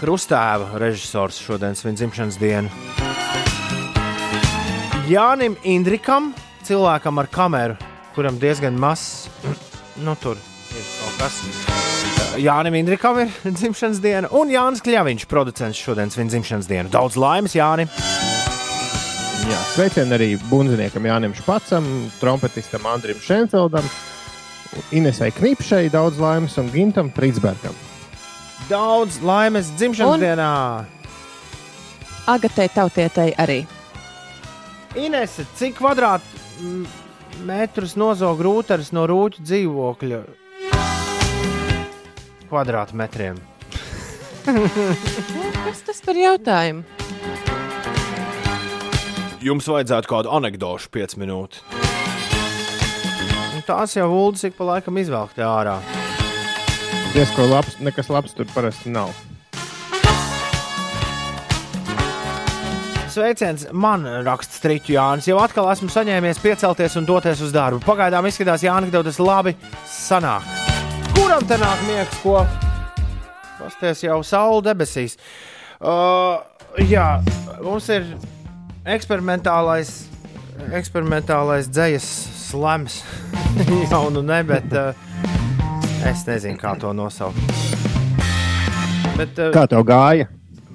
Krustēva režisors šodien svin dzimšanas dienu. Jānim Indrikam, cilvēkam ar kameru, kuram diezgan mazs, nu tur ir kaut kas. Jānim Indrikam ir dzimšanas diena, un Jānis Kļaviņš, producents šodien svin dzimšanas dienu. Daudz laimes, Jānim! Jā, sveicieni arī bundziniekam Jānim Špacam, trompetistam Andrim Šenfeldam, Inesai Knipšai, daudz laimes un Gintam Pritsbergam. Daudz laimes dzimšanas Un- dienā! Agatei tautietai arī. Inese, cik kvadrātmetrus nozog rūtars no rūķu dzīvokļa kvadrātmetriem? Kas tas par jautājumu? Jums vajadzētu kādu anekdošu, 5 minūtes. Nu, Tās jau ūdens ik pa laikam izvelk te ārā. Diez ko labs, nekas labs tur parasti nav. Sveiciens man raksta Strīķu Jānis. Jau atkal esmu saņēmies piecelties un doties uz darbu. Pagaidām izskatās, Jānis, ka tas labi sanāk. Kuram te nāk miegs, ko? Pasties jau saule debesīs. Uh, jā, mums ir eksperimentālais, eksperimentālais dzējas slēms. jau nu ne, bet uh, es nezinu, kā to nosaukt. Bet, uh, Kā tev gāja?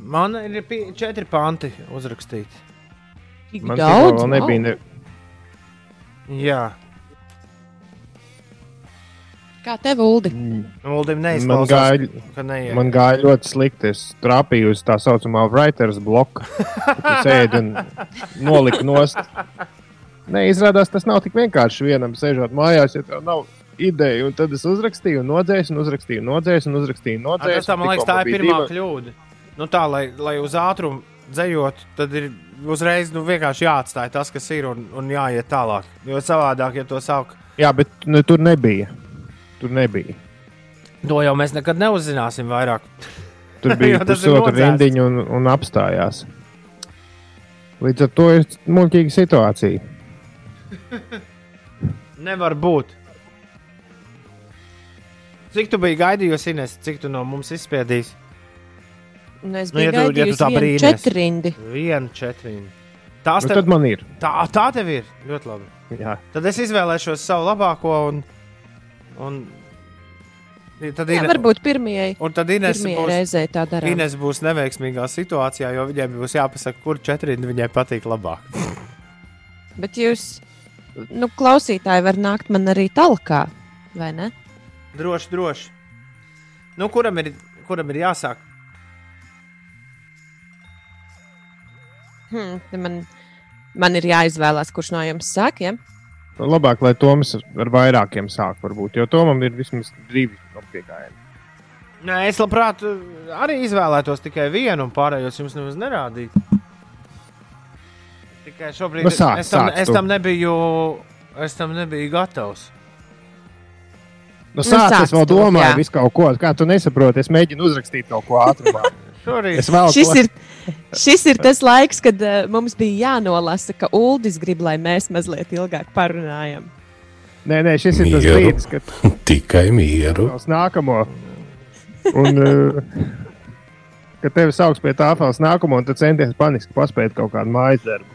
Man ir četri panti uzrakstīti. Tik Man daudz vēl nebija. Ne... Jā, Kā tev, Uldi? Uldim Man neizklausās, gāja, ka neiet. man gāja ļoti slikti. Es trāpīju uz tā saucamā writers bloka. Tas ēd un nolika nost. Nē, izrādās, tas nav tik vienkārši vienam sēžot mājās, ja tev nav ideja. Un tad es uzrakstīju, nodzēsu, un uzrakstīju, nodzēsu, un uzrakstīju. nodzēsu, Tas tā, man liekas, tā ir pirmā divi- kļūda. Nu, tā, lai, lai uz ātrumu dzējot, tad ir uzreiz nu, vienkārši jāatstāj tas, kas ir, un, un jāiet tālāk. Jo savādāk, ja to sāk, Jā, bet nu, tur nebija. Tur nebija. to jau mēs nekad neuzzināsim vairāk. Tur bija pusotra rindiņa un, un apstājās. Līdz ar to ir muļķīga situācija. Nevar būt. Cik tu biji gaidījusi, Ines, cik tu no mums izspiedīsi? Nu, es Nu, biju ja tu- ja tu tā vienu brīnies. četrrindi. Vienu, četri. Tās Nu, tev, tad man ir. tā, tā tev ir ļoti labi. Jā. Tad es izvēlēšos savu labāko, un, un tad Jā, Ine- varbūt pirmajai, un tad Ines būs, reizei tā darām. Ines būs neveiksmīgā situācijā, jo viņai būs jāpasaka, kur četri viņai patīk labāk. Bet jūs, nu, klausītāji, var nākt man arī talkā, vai ne? Droši, droši. Nu, kuram, ir, kuram ir jāsāk? Hmm, man, man ir jāizvēlās, kurš no jums sāk. Ja? Labāk, lai Toms ar vairākiem sāk, varbūt, jo Tomam ir vismaz divi apgājieni. Nē, es labprāt uh, arī izvēlētos tikai vienu, un pārējos jums nemaz nerādītu. Tikai šobrīd Nu, sāc, es, tam, sāc es tam nebiju. Es tam nebiju gatavs. Nu, Nu, sāc, sāc es vēl domāju, jā. visu kaut ko, kā tu nesaproti. Es mēģinu uzrakstīt kaut ko ātrumā. Šis ko- ir, šis ir tas laiks, kad uh, mums bija jānolasa, ka Uldis grib, lai mēs mazliet ilgāk parunājam. Nē, nē, šis ir tas Mieru. brīdis, kad Tikai mieru. uz nākamo. Un, uh, kad tevi sauc pie tāfeles nākamo, un tu centies paniski paspēt kaut kādu mājas darbu.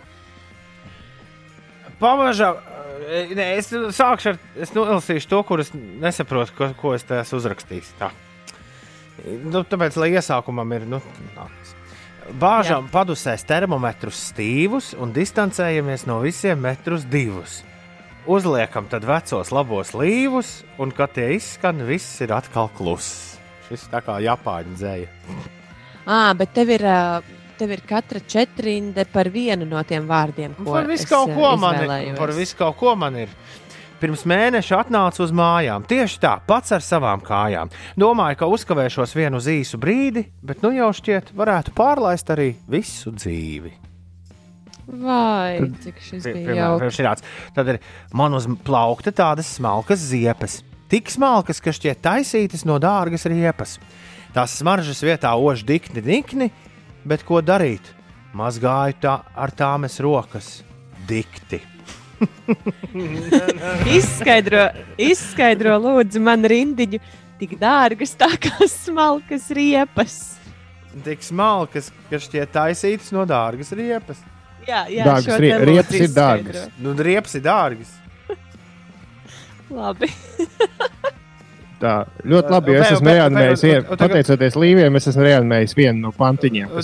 Pamažā. Eh, Nē, es sākšu ar. Es nolasīšu to, kur es nesaprotu, ko, ko es te esmu uzrakstījis. Tā. Nu, tāpēc, lai iesākumam ir. Nu, nākas. Bāžam padusēs termometrus stīvus un distancējamies no visiem metrus divus. Uzliekam tad vecos labos līvus, un kad tie izskan, viss ir atkal kluss. Šis tā kā Japāņu dzēja. À, bet tev ir, ā, tev ir katra četrinde par vienu no tiem vārdiem, ko Par visu kaut ā, ko man ir. Par visu kaut ko man ir. Pirms mēneša atnācu uz mājām. Tieši tā, pats ar savām kājām. Domāju, ka uzkavēšos vienu īsu brīdi, bet nu jau šķiet, varētu pārlaist arī visu dzīvi. Vai, cik šis bija piemēram, šāds. Tad ir man uz plaukta tādas smalkas ziepes. Tik smalkas, ka šķiet taisītas no dārgas riepas. Tās smaržas vietā ož dikni, dikni, bet ko darīt? Mazgāju tā, ar tām es rokas dikti. Izskaidro, izskaidro, lūdzu, man rindiņu. Tik dārgas, tā kā smalkas riepas. Tik smalkas, ka šķiet taisītas no dārgas riepas. Jā, jā Dārgas šo rie- riepas ir dārgas. Nu, riepas ir dārgas. Labi. Tā ļoti labi, jo es esmu reanimējis, pateicoties līviem, es esmu reanimējis vienu no pantiņiem.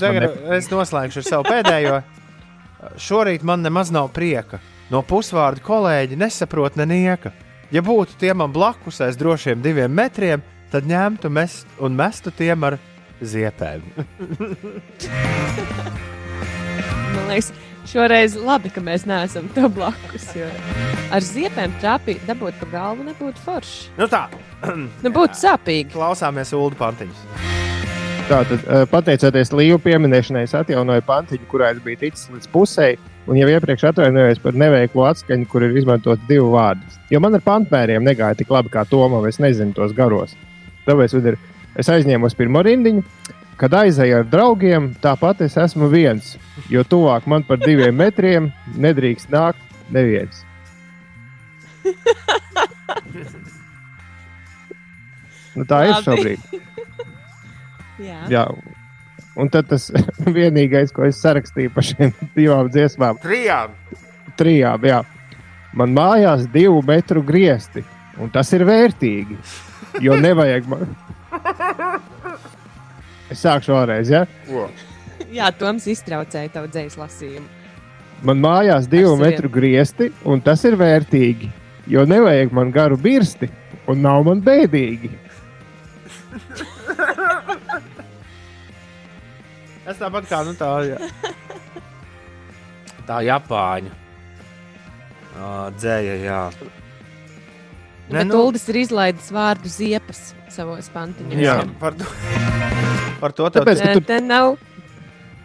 es noslēgšu ar savu pēdējo. Šorīt man nemaz nav prieka. No pusvārdu kolēģi nesaprot nenieka. Ja būtu tie man blakus aiz drošiem diviem metriem, tad ņemtu mest un mestu tiem ar ziepēm. Man liekas, šoreiz labi, ka mēs neesam tev blakus. Jo ar ziepēm trāpīt, dabūt pa galvu nebūtu forši. nu tā, Nu, būtu sāpīgi. klausāmies Ulu Pantiņus. Tātad, eh, pateicoties līvu pieminēšanai, es atjaunoju pantiņu, kurā es biju ticis līdz pusē, un jau iepriekš atvainojos par neveiklu atskaņu, kur ir izmantots divu vārdu. Jo man ar pantmēriem negāja tik labi kā Tomam, es nezinu tos garos. Tāpēc ir, es aizņēmu pirmo rindiņu. Kad aizēju ar draugiem, tāpat es esmu viens, jo tuvāk man par diviem metriem nedrīkst nākt neviens. Nu, tā ir Labi. šobrīd. Jā. Jā. Un tad tas vienīgais, ko es sarakstīju par šīm divām dziesmām, Trijām! trijām, jā. Man mājās divu metru griezti, un tas ir vērtīgi. Jo nevajag man. Es sākšu vēlreiz, ja? Jā, Toms iztraucēja tavu dzīslu lasījumu. Man mājās divu saviem. metru griezti, un tas ir vērtīgi. Jo nevajag man garu birsti, un nav man bēdīgi. Es tāpat kā nu, tā, jā. tā Japāņu Ā, dzēja. Jā. Bet nu... Uldis ir izlaidis vārdu ziepas savos pantiņos. Jā, par to, par to, tev, Tāpēc, tu- te nav,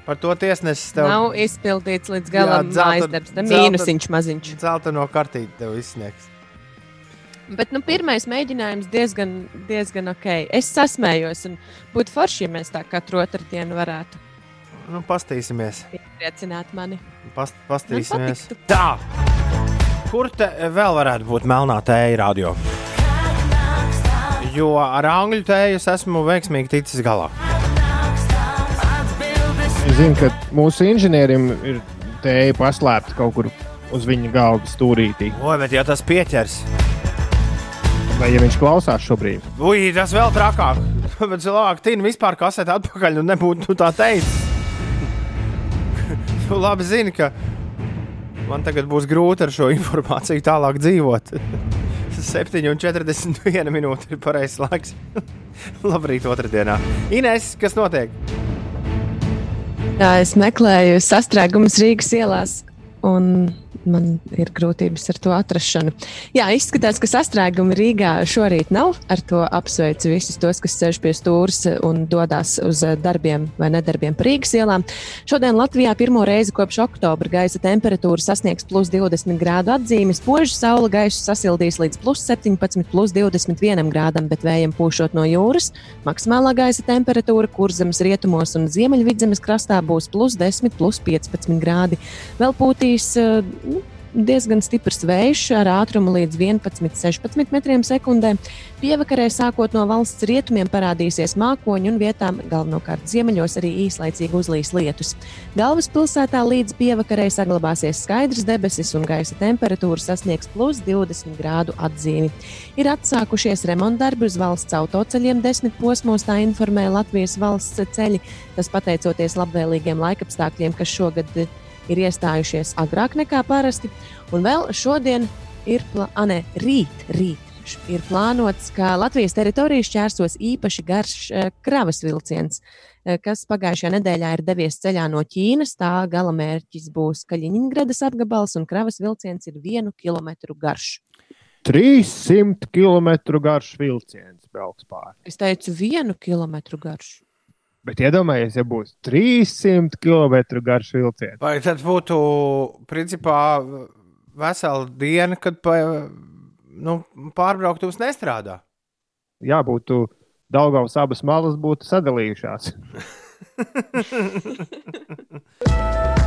par to tiesnesis tev nav izpildīts līdz galam dzelten- mājas darbs. Tā mīnusiņš maziņš. zeltaino kartīti tev izsniegs. Bet nu, pirmais mēģinājums diezgan, diezgan ok. Es sasmējos, un būtu forši, ja mēs tā katru otrdienu varētu Nu, pastīsimies. iepriecināt mani. Past, pastīsimies. patiktu. Tā! Kur te vēl varētu būt melnā tēja radio? Jo ar angļu tēju es esmu veiksmīgi ticis galā. Zinu, ka mūsu inženierim ir tēja paslēpta kaut kur uz viņa galda stūrītī. Oi, bet ja tas pieķers, Vai ja viņš klausās šobrīd? Ui, tas vēl trakāk. Bet cilvēki tīna vispār kasēt atpakaļ, un nebūtu tu tā teicis. tu labi zini, ka man tagad būs grūti ar šo informāciju tālāk dzīvot. 7,41 minūte ir pareizais laiks. Labrīt, otrdienā. Ines, kas notiek? Jā, es meklēju sastrēgumus Rīgas ielās, un man ir grūtības ar to atrašanu. Jā, izskatās, ka sastrēgumi Rīgā šorīt nav. Ar to apsveicu visus tos, kas sēž pie stūres un dodas uz darbiem vai nedarbiem pa Rīgas ielām. Šodien Latvijā pirmo reizi kopš oktobra gaisa temperatūra sasniegs plus 20 grādu atzīmi. Spoža saule gaisu sasildīs līdz plus 17, plus 21 grādam, bet vējiem pūšot no jūras. Maksimālā gaisa temperatūra kurzemes rietumos un ziemeļvidzemes krastā būs plus 10, plus 15 grādi. Vēl pūtīs eh, nu, diezgan stiprs vējš ar ātrumu līdz 11-16 metriem sekundē. Pievakarē, sākot no valsts rietumiem, parādīsies mākoņi un vietām, galvenokārt ziemeļos, arī īslaicīgi uzlīs lietus. Galvaspilsētā līdz pievakarē saglabāsies skaidrs debesis un gaisa temperatūra sasniegs plus 20 grādu atzīmi. Ir atsākušies remontdarbi uz valsts autoceļiem desmit posmos, tā informē Latvijas valsts ceļi. Tas pateicoties labvēlīgiem laikapstākļiem, kas šogad ir iestājušies agrāk nekā parasti. Un vēl šodien ir, plā... A, ne, rīt, rīt ir plānots, ka Latvijas teritorijas šķērsos īpaši garš eh, kravas vilciens, eh, kas pagājušajā nedēļā ir devies ceļā no Ķīnas. Tā gala mērķis būs Kaļiņgradas apgabals, un kravas vilciens ir vienu kilometru garš. 300 km garš vilciens brauks pāri. Es teicu, vienu kilometru garš. Bet iedomājieties, ja būs 300 km garš vilciens. Vai tad būtu principā vesela diena, kad pa, nu, pārbrauktuvs nestrādā? Jā, būtu Daugavas abas malas būtu sadalījušās.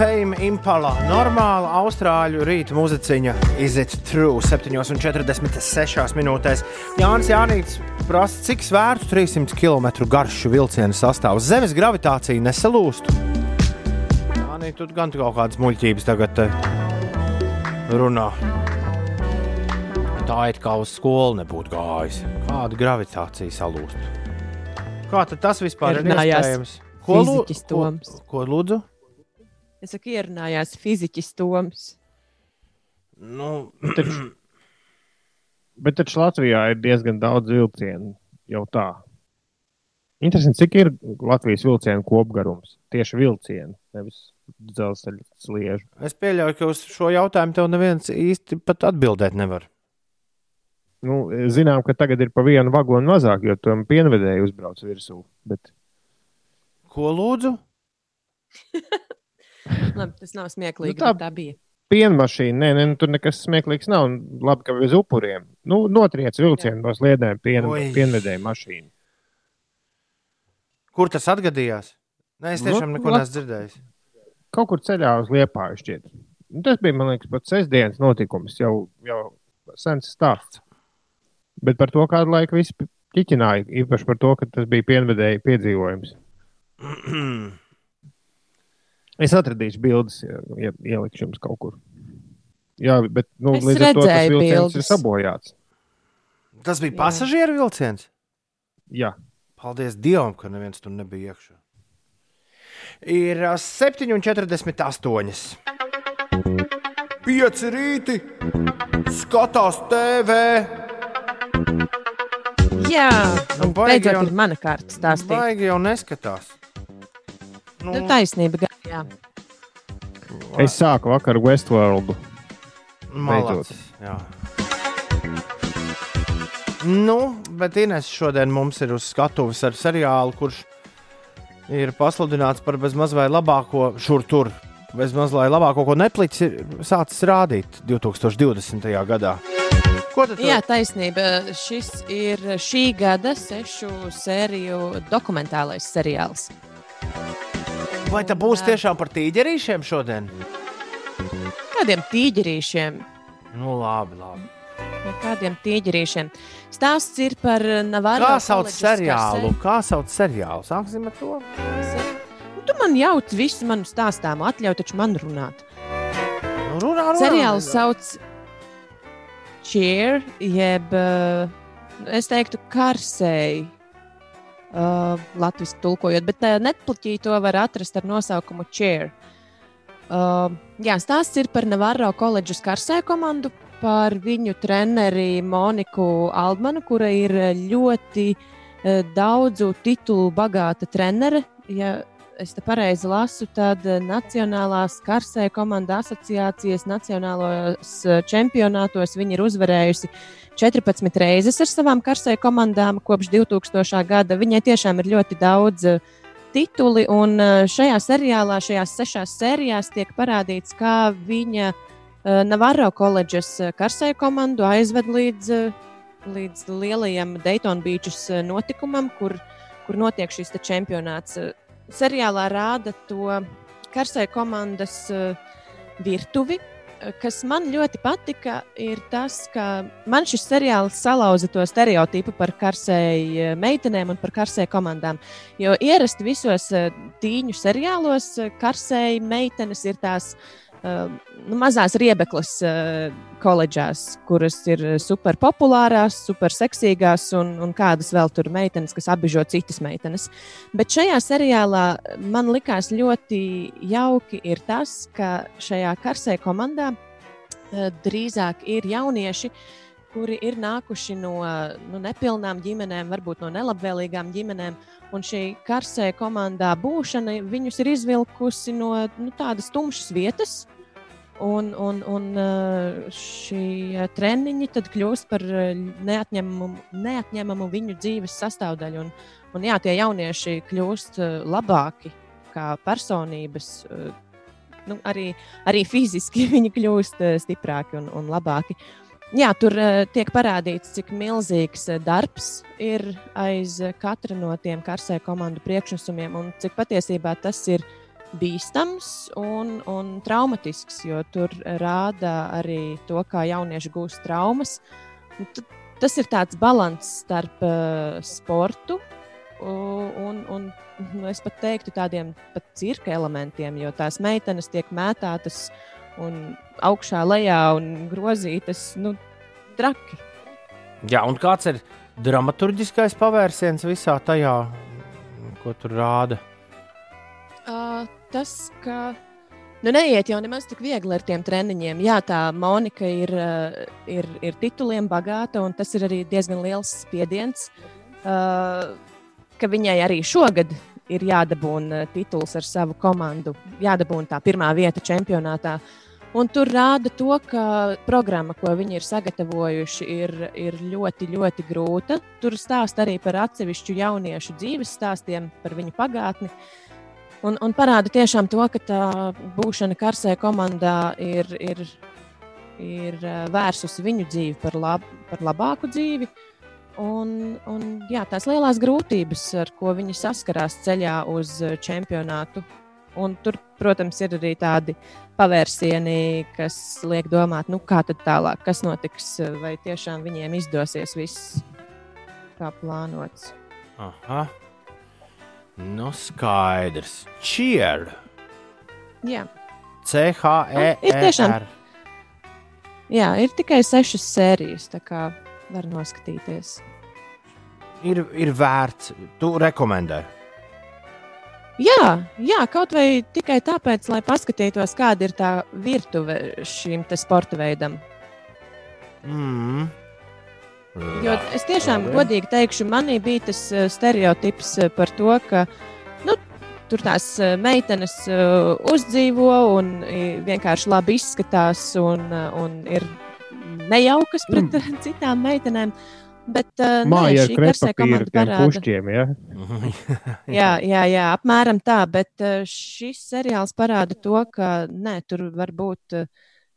Fame Impala. Normāla austrāļu rīta muziciņa Is it true? 7,46 minūtēs. Jānis Jānis prasa, cik svērtu 300 km garšu vilcienu sastāvs. Zemes gravitācija nesalūst. Jānis, tu gan kaut kādas muļķības tagad eh, runā. Tā it kā uz skolu nebūtu gājis. Kāda gravitācija salūst? Kā tas vispār ir Ierunājās iespējams? Ko, lū- ko, ko lūdzu? Es saku, ierunājās fiziķis Toms. Nu, Taču, bet taču Latvijā ir diezgan daudz vilcienu jau tā. Interesanti, cik ir Latvijas vilcienu kopgarums? Tieši vilcienu, nevis dzelzceļa sliežu. Es pieļauju, ka uz šo jautājumu tev neviens īsti pat atbildēt nevar. Nu, zinām, ka tagad ir pa vienu vagonu mazāk, jo tam pienvedēji uzbrauc virsū. Bet Ko lūdzu? Labi, tas nav smieklīgi, Nu, tā- tā... bija. pienmašīna, nē, nē, nu, tur nekas smieklīgs nav. Labi, ka bez upuriem. Nu, notriec vilcienu no sliedēm, pien, Oi. pienvedēju mašīnu. Kur tas atgadījās? Nē, es tiešām Nu, neko neesmu dzirdējis. Kaut kur ceļā uz Liepāju šķiet. Nu, tas bija, man liekas, pat sestdienas notikums, jau, jau sens stāsts. Bet par to kādu laiku visi ķiķināja, īpaši par to, ka tas bija pienvedēji piedzīvojums. Es atradīšu bildes, ja, ja ielikšu jums kaut kur. Jā, bet nu, Es līdz ar to tas redzēju vilciens ir bildes. sabojāts. Tas bija pasažieru vilciens. Jā. Paldies Dievam, ka neviens tur nebija iekšā. Ir ā, 7,48. Pieci rīti, skatās TV. Jā, Nu, un baigi beidzot jau- ir mana kārta stāstīt. Baigi jau neskatās. Nu, Nu, taisnība, jā. Es sāku vakar Westworld. Malacis, jā. Nu, bet Inês šodien mums ir uz skatuves ar seriālu, kurš ir pasludināts par bezmaz vai labāko šur tur. Bezmaz vai labāko, ko Netflix ir sācis rādīt 2020. gadā. Ko tad Jā, taisnība. Šis ir šī gada sešu sēriju dokumentālais seriāls. Vai tā būs tiešām par tīģerīšiem šodien? Kādiem tīģerīšiem? Nu, labi, labi. Vai kādiem tīģerīšiem? Stāsts ir par Navāru. Kā sauc seriālu? Kā sauc seriālu? Sāksim ar to. Nu, Tu man jauc visu manu stāstāmu, atļauj taču man runāt. Nu, runā, runā. Seriāls sauc Cheer, jeb uh, es teiktu, karsēji. Uh, Latvijas tulkojot, bet uh, Netflixī to var atrast ar nosaukumu Cheer. Uh, jā, stāsts ir par Navarro koledžas karsēju komandu, par viņu treneri Moniku Aldmanu, kura ir ļoti uh, daudzu titulu bagāta trenere. Ja es te pareizi lasu, tad eh, Nacionālās karsēju komandu asociācijas nacionālos eh, čempionātos viņa ir uzvarējusi 14 reizes ar savām karsēju komandām kopš 2000. gada. Viņai tiešām ir ļoti daudz eh, tituli, un šajā seriālā, šajās sešās sērijās tiek parādīts, kā viņa Navarro koledžas karsēju komandu aizved līdz, līdz lielajam Daytona Beachas eh, notikumam, kur, kur notiek šis čempionāts. Seriālā rāda to karsēju komandas eh, virtuvi. Eh, Kas man ļoti patika, ir tas, ka man šis seriāls salauza to stereotipu par karsēju eh, meitenēm un par karsēju komandām. Jo ierasti visos tīņu seriālos karsēju meitenes ir tās uh, nu, mazās riebeklas uh, koledžās, kuras ir super populārās, super seksīgās un, un kādas vēl tur meitenes, kas apbižo citas meitenes. Bet šajā seriālā man likās ļoti jauki ir tas, ka šajā karsēju komandā uh, drīzāk ir jaunieši, kuri ir nākuši no nu, nepilnām ģimenēm, varbūt no nelabvēlīgām ģimenēm. Un šī karsēja komandā būšana viņus ir izvilkusi no nu, tādas tumšas vietas. Un, un, un eh, šie treniņi tad kļūst par eh, neatņemamu, neatņemamu viņu dzīves sastāvdaļu. Un, un jā, tie jaunieši kļūst eh, labāki kā personības. eh, Nu, arī, arī fiziski viņi kļūst eh, stiprāki un, un labāki. Jā, tur uh, tiek parādīts, cik milzīgs uh, darbs ir aiz uh, katra no tiem karsē komandu priekšnesumiem, un cik patiesībā tas ir bīstams un, un traumatisks, jo tur rāda arī to, kā jaunieši gūst traumas. T- Tas ir tāds līdzsvars starp uh, sportu un, un nu, es pat teiktu tādiem pat cirka elementiem, jo tās meitenes tiek mētātas un augšā, lejā un grozītas. Nu, traki. Jā, un kāds ir dramaturgiskais pavērsiens visā tajā, ko tur rāda? Uh, tas, ka nu, neiet jau nemaz tik viegli ar tiem treniņiem. Jā, tā Monika ir, uh, ir, ir tituliem bagāta, un tas ir arī diezgan liels spiediens. Uh, ka viņai arī šogad ir jādabūna tituls ar savu komandu, jādabūna tā pirmā vieta čempionātā. Un tur rāda to, ka programma, ko viņi ir sagatavojuši, ir, ir ļoti, ļoti grūta. Tur stāsta arī par atsevišķu jauniešu dzīves stāstiem, par viņu pagātni. Un, un parāda tiešām to, ka tā būšana karsē komandā ir, ir, ir eh, vērsusi viņu dzīvi par, lab, par labāku dzīvi. Un, un, jā, tās lielās grūtības, ar ko viņi saskarās ceļā uz čempionātu. Un tur, protams, ir arī tādi pavērsieni, kas liek domāt, nu, kā tad tālāk, kas notiks, vai tiešām viņiem izdosies viss kā plānots. Aha. Nu, skaidrs. Cheer. Jā, C-H-E-R. Ir tiešām. jā ir tikai sešas sērijas, tā kā var noskatīties. Ir, ir vērts. Tu rekomendē. Jā, jā, kaut vai tikai tāpēc, lai paskatītos, kāda ir tā virtuve šim te sporta veidam. Mm. Jo es tiešām godīgi teikšu, manī bija tas eh, stereotips eh, par to, ka nu, tur tās eh, meitenes uzdzīvo un vienkārši labi izskatās un, un ir nejaukas pret mm. citām meitenēm. Bet uh, Māja ar karsē krepapīru komanda tiem pušķiem, ja? Jā, jā, jā, apmēram tā. Bet uh, šis seriāls parāda to, ka nē, tur var būt uh,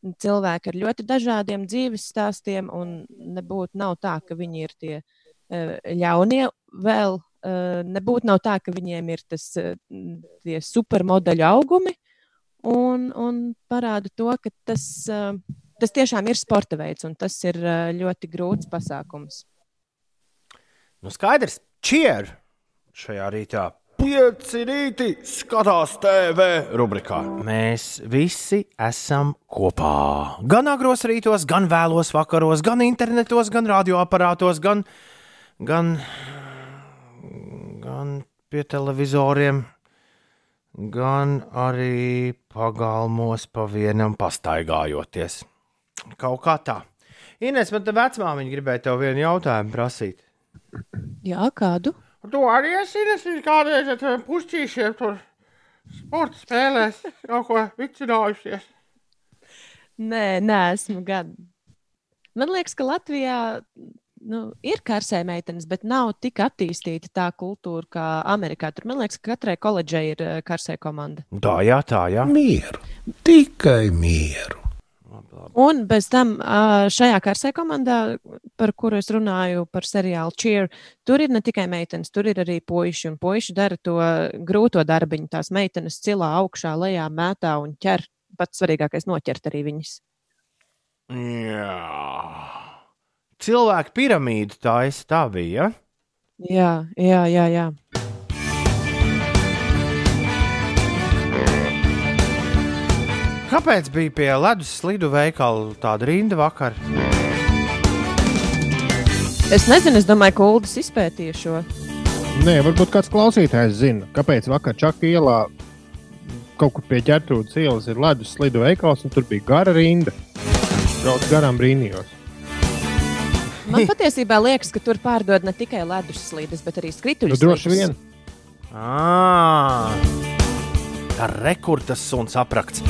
cilvēki ar ļoti dažādiem dzīves stāstiem, un nebūtu nav tā, ka viņi ir tie uh, ļaunie vēl. Uh, nebūtu nav tā, ka viņiem ir tas uh, tie supermodeļu augumi, un, un parāda to, ka tas, uh, tas tiešām ir sporta veids, un tas ir uh, ļoti grūts pasākums. Nu, skaidrs. Cheer. Šajā rītā. Pieci rīti skatās TV rubrikā. Mēs visi esam kopā. Gan agros rītos, gan vēlos vakaros, gan internetos, gan radioaparātos, gan, gan, gan pie televizoriem, gan arī pagalmos pa vienam pastaigājoties. Kaut kā tā. Ines, man te vecmāmiņa gribēja tev vienu jautājumu prasīt. Jā, kādu? Tu arī esi Ines, kādreiz ar tiem pušķīšiem tur sporta spēlēs kaut ko vicinājušies. Nē, neesmu gan. Man liekas, ka Latvijā nu, ir karsē meitenes, bet nav tik attīstīta tā kultūra kā Amerikā. Tur man liekas, ka katrai koledžai ir eh, karsē komanda. Tā, jā, tā, jā. Mieru. Tikai mieru. Un bez tam šajā karsē komandā, par kuru es runāju, par seriālu Cheer, tur ir ne tikai meitenes, tur ir arī puiši. Un puiši dara to grūto darbiņu. Tās meitenes cilā augšā, lejā, mētā un ķer. Pats svarīgākais - noķert arī viņas. Jā. Cilvēku piramīda tā, es, tā bija. Ja? Jā, jā, jā. jā. Kāpēc bija pie ledus slidu veikala tāda rinda vakar? Es nezinu, es domāju, ka Ulas izpētīja šo. Nē, varbūt kāds klausītājs zina, kāpēc vakar Čakā ielā kaut kur pie ķertrūdas ielas ir ledus slidu veikals, un tur bija gara rinda. Brauc garām brīnījos. Man patiesībā liekas, ka tur pārdod ne tikai ledus slīdes, bet arī skrituļus. Nu, droši vien. Ah, tā rekurtas suns aprakts.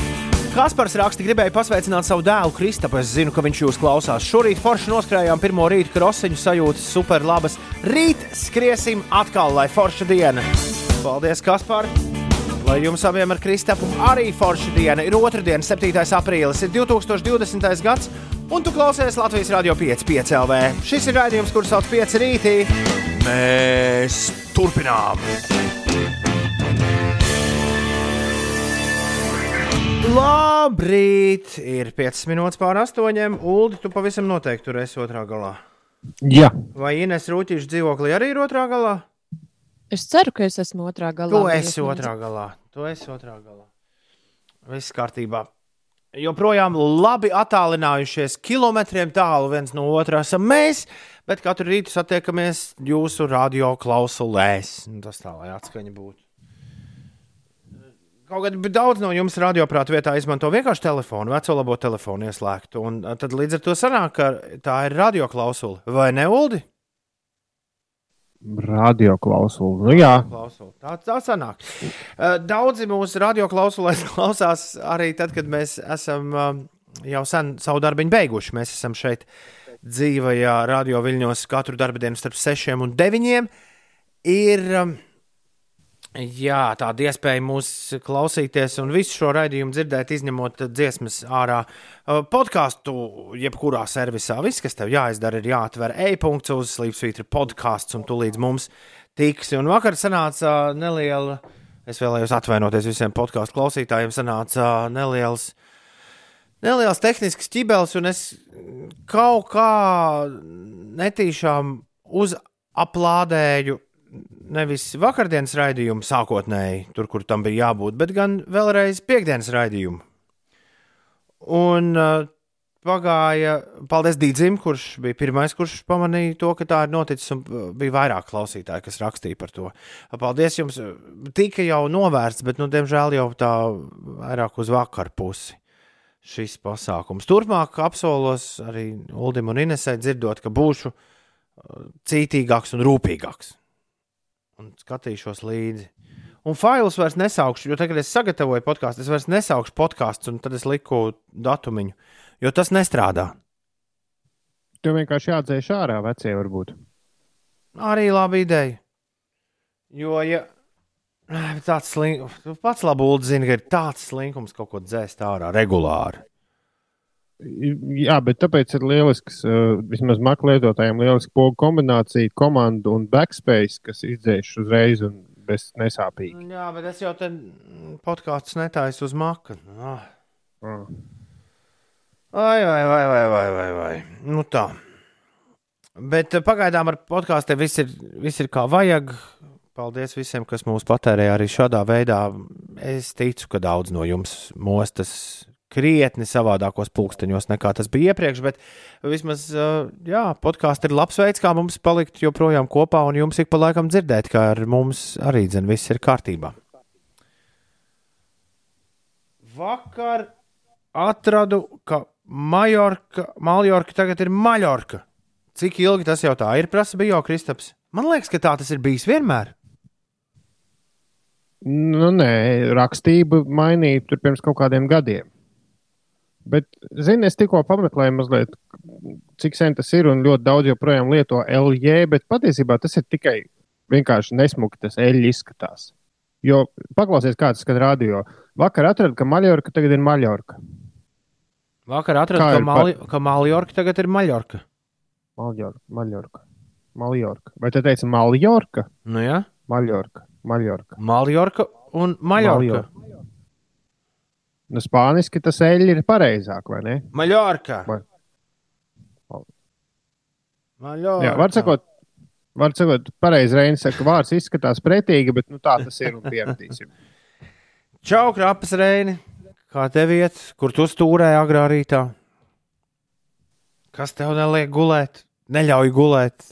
Kaspars raksta, gribēja pasveicināt savu dēlu Kristapu. Es zinu, ka viņš jūs klausās. Šorīt forši noskrējām pirmo rītu krosiņu sajūtas super labas. Rīt skriesim atkal, lai forša diena. Paldies, Kaspar! Lai jums abiem ar Kristapu arī forša diena. Ir otrdiena, 7. aprīlis, ir 2020. gads, un tu klausies Latvijas Rādio 5, 5 LV. Šis ir raidījums, kurš sauc 5 rītī. Mēs turpinām! Labrīt! Ir 5 minūtes pār 8. Ulu, tu pavisam noteikti tur esi otrā galā. Jā, Vai Ines Rūtīša dzīvoklī arī ir otrā galā? Es ceru, ka es esmu otrā galā. Tu esi es otrā galā. Tu esi otrā galā. Viss kārtībā. Joprojām labi attālinājušies kilometriem tālu viens no otrā esam mēs, bet katru rītu satiekamies jūsu radio klausulēs. Nu, Tas tā, lai atskaņa būtu. Kaut gan daudz no jums radioprāta vietā izmanto vienkārši telefonu, veco labo telefonu ieslēgtu. Un tad līdz ar to sanāk, ka tā ir radio klausula. Vai ne, Uldi? radio klausula. Nu, jā, Klausuli. Tā, tā sanāk. Daudzi mūsu radioklausulēs klausās arī tad, kad mēs esam jau sen savu darbu beiguši. Mēs esam šeit dzīvajā radio viļņos katru dienu starp 6 un 9. Ir jā, tāda iespēja mūs klausīties un visu šo raidījumu dzirdēt, izņemot dziesmas ārā. Uh, Podkāstu, jebkurā servisā, viss, kas tev jāizdara, ir jāatver e-punkts uz Slīpsvītra podkāsts, un tu līdz mums tiksi. Un vakar sanāca neliela, es vēlējos atvainoties visiem podkāstu klausītājiem, sanāca neliels. Neliels tehnisks ķibels, un es kaut kā netīšām uzaplādēju nevis vakardienas raidījumu sākotnēji, tur, kur tam bija jābūt, bet gan vēlreiz piekdienas raidījumu. Un uh, pagāja, paldies Dīdzim, kurš bija pirmais, kurš pamanīja to, ka tā ir noticis, un bija vairāk klausītāji, kas rakstīja par to. Paldies jums, tika jau novērsts, bet, nu, diemžēl jau tā vairāk uz vakaru pusi. Šis pasākums. Turpmāk apsolos arī Uldim un Inesai dzirdot, ka būšu cītīgāks un rūpīgāks un skatīšos līdzi. Un failus vairs nesaukšu, jo tagad es sagatavoju podkāstu. Es vairs nesaukšu podkāstu, un tad es liku datumiņu, jo tas nestrādā. tev vienkārši jādzēš ārā, vecie varbūt. Arī laba ideja. Jo, ja tāds slinkums, pats labi zini, ka ir tāds slinkums kaut ko dzēst ārā regulāri. Jā, bet tāpēc ir lielisks, uh, vismaz Mac lietotājiem, lieliska pogu kombinācija, komanda un backspace, kas izdzēš uzreiz un bez nesāpīgi. Jā, bet es jau te podkāstus netaisu uz maka. Ah. Ah. Vai, vai, vai, vai, vai, vai, vai. Nu tā. Bet eh, pagaidām ar podkāstiem viss ir, viss ir kā vajag. Paldies visiem, kas mūs patērēja arī šādā veidā. Es ticu, ka daudz no jums mostas krietni savādākos pulksteņos nekā tas bija iepriekš, bet vismaz, podkāsts ir labs veids, kā mums palikt joprojām kopā un jums ik pa laikam dzirdēt, ka ar mums arī dzen viss ir kārtībā. Vakar atradu, ka Majorka, Maljorka tagad ir Maļorka. Cik ilgi tas jau tā ir, prasa Bijo Kristaps. Man liekas, ka tā tas ir bijis vienmēr. Nu, nē, rakstību mainīja tur pirms kaut kādiem gadiem. Bet, zini, es tikko pameklēju mazliet, cik sen tas ir, un ļoti daudz joprojām lieto LJ, bet patiesībā tas ir tikai vienkārši nesmuki, tas eļļa izskatās. Jo paklausies, kāds skan radio. Vakar atradu, ka Maļorka tagad ir Maļorka. Vakar atradu, ka, Mali, ka Maljorka tagad ir Maljorka. Maļorka, Maļorka. Maljorka. Vai te teica Maljorka? Nu, jā, Maļorka. Maļorka. Maljorka un Maljorka. Nu, spāniski tas eļļa ir pareizāk, vai ne? Maljorka. Vai- Maljorka. Jā, var sakot, var sakot, pareizi Reinis saka, vārds izskatās pretīgi, bet nu, tā tas ir un pieradīsim. Čau, krapas reini! Kā tev iet? Kur tu stūrēji agrā rītā? Kas tev neliek gulēt? Neļauj gulēt.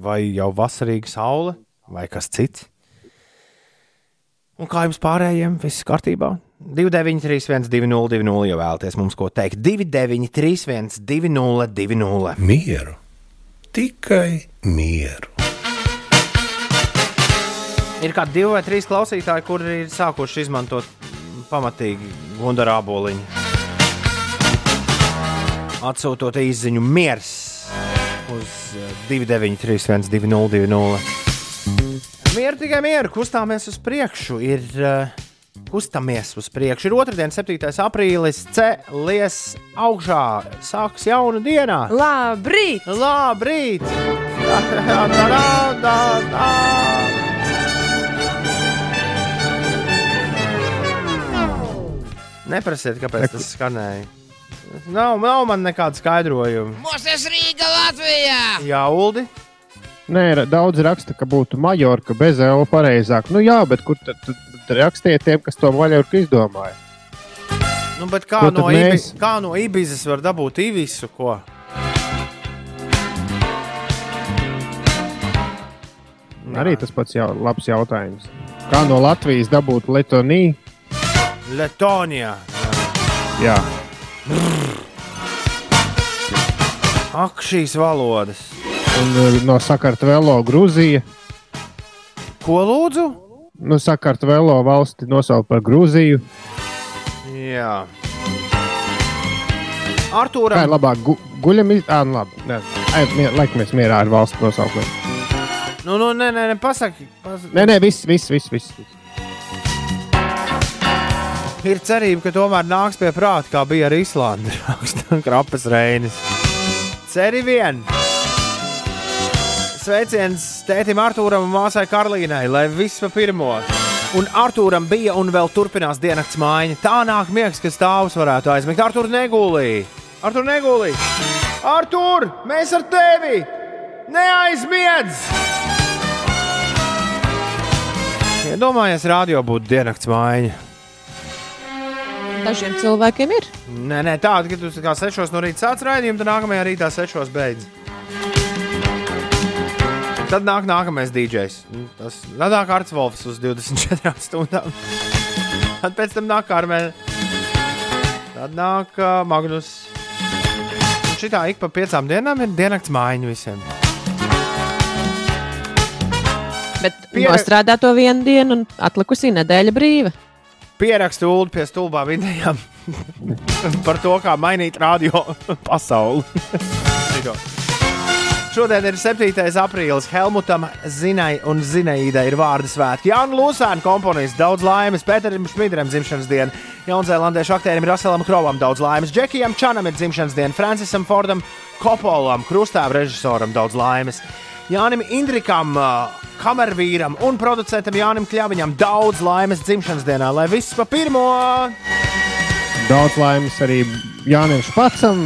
Vai jau vasarīga saule, vai kas cits? Un kā jums pārējiem? Viss kārtībā? 293, 202, ja vēlaties mums ko teikt. 293, 202. Mieru. Tikai mieru. Ir kādi divi vai trīs klausītāji, kuri ir sākuši izmantot pamatīgi Gunara aboliņu. Atsūtot īsiņu miers uz eh, 293, 202. Mieru tikai mieru, kustāmies uz priekšu. Ir uh, kustamies uz priekšu. Ir otrdien, 7. aprīlis, cēlies augšā, sāks jauna diena. Labrīt! Labrīt! Tā, tā, tā, tā, tā. Neprasiet, kāpēc tas skanēja. Nav, nav man nekāda skaidrojuma. Mūsu Rīga Latvijā! Jā, Uldi. Nē, daudz raksta, ka būtu Maļorka bez L pareizāk. Nu jā, bet kur tad, tad rakstiet tiem, kas to Maļorku izdomāja? Nu, kā, no mēs- Ibi, kā no Ibizas var dabūt īvisu? Ko? Arī tas pats jau, labs jautājums. Kā no Latvijas dabūt Latviju? Letonija. Jā, Ak, šīs valodas. un uh, no Sakartvelo Grūzija. Ko lūdzu? Nu, Sakartvelo valsti nosauc par Grūziju. Jā. Kā Artūram. ir labāk? Gu, guļam, iz... ah, nu labi. Nē, mier, laikamies mierā ar valsts nosaukumu. Nu, nu, nē, nē, nē pasaki. pasaki. Nē, nē, viss, viss, viss. viss. Ir cerība, ka tomēr nāks pie prāta, kā bija ar. Raksta Krapas Reinis. Ceri vien! Sveiciens tētim Arthūram un māsai Karlīnai, lai viss pa pirmo. Un Arthūram bija un vēl turpinās diennakts mājiņa. Tā nāk miegs, ka stāvus varētu aizmigt. Arthūr negulīja! Arthūr negulīja! Arthūr, mēs ar tevi! Neaizmiedz! Iedomājies, radio būtu diennakts mājiņa. Dažiem cilvēkiem ir. Nē, nē, tāda, ka tu kā 6 no rīta sāc raidījumu, tad nākamajā rītā 6 beidz. Tad nāk nākamais DJs. Tas nāk Arts Volfs uz 24 stundām. Tad pēc tam nāk Karmēna. Tad nāk uh, Magnus. Un šitā ik pa piecām dienām ir diennakts mājiņa visiem. Bet Piera- nostrādā to vienu dienu, un atlikusī nedēļa brīva. Pierakstu ulu pie stulbām idejām par to, kā mainīt radio pasauli. Šodien ir 7. aprīlis. Helmutam Zinai un Zinaidai ir vārdu svētki. Jānis Lūsēns, komponists, daudz laimes, Pēterim Šmidram dzimšanas diena, Jaunzēlandiešu aktierim Raselam Krovam daudz laimes, Džekijam Čanam ir dzimšanas diena, Francisam Fordam, Kopolam, krustāvu režisoram daudz laimes. Jānim Indrikam, ā, kamervīram un producentam Jānim Kļaviņam daudz laimes dzimšanas dienā, lai viss pa pirmo! Daudz laimes arī Jānim Špacam,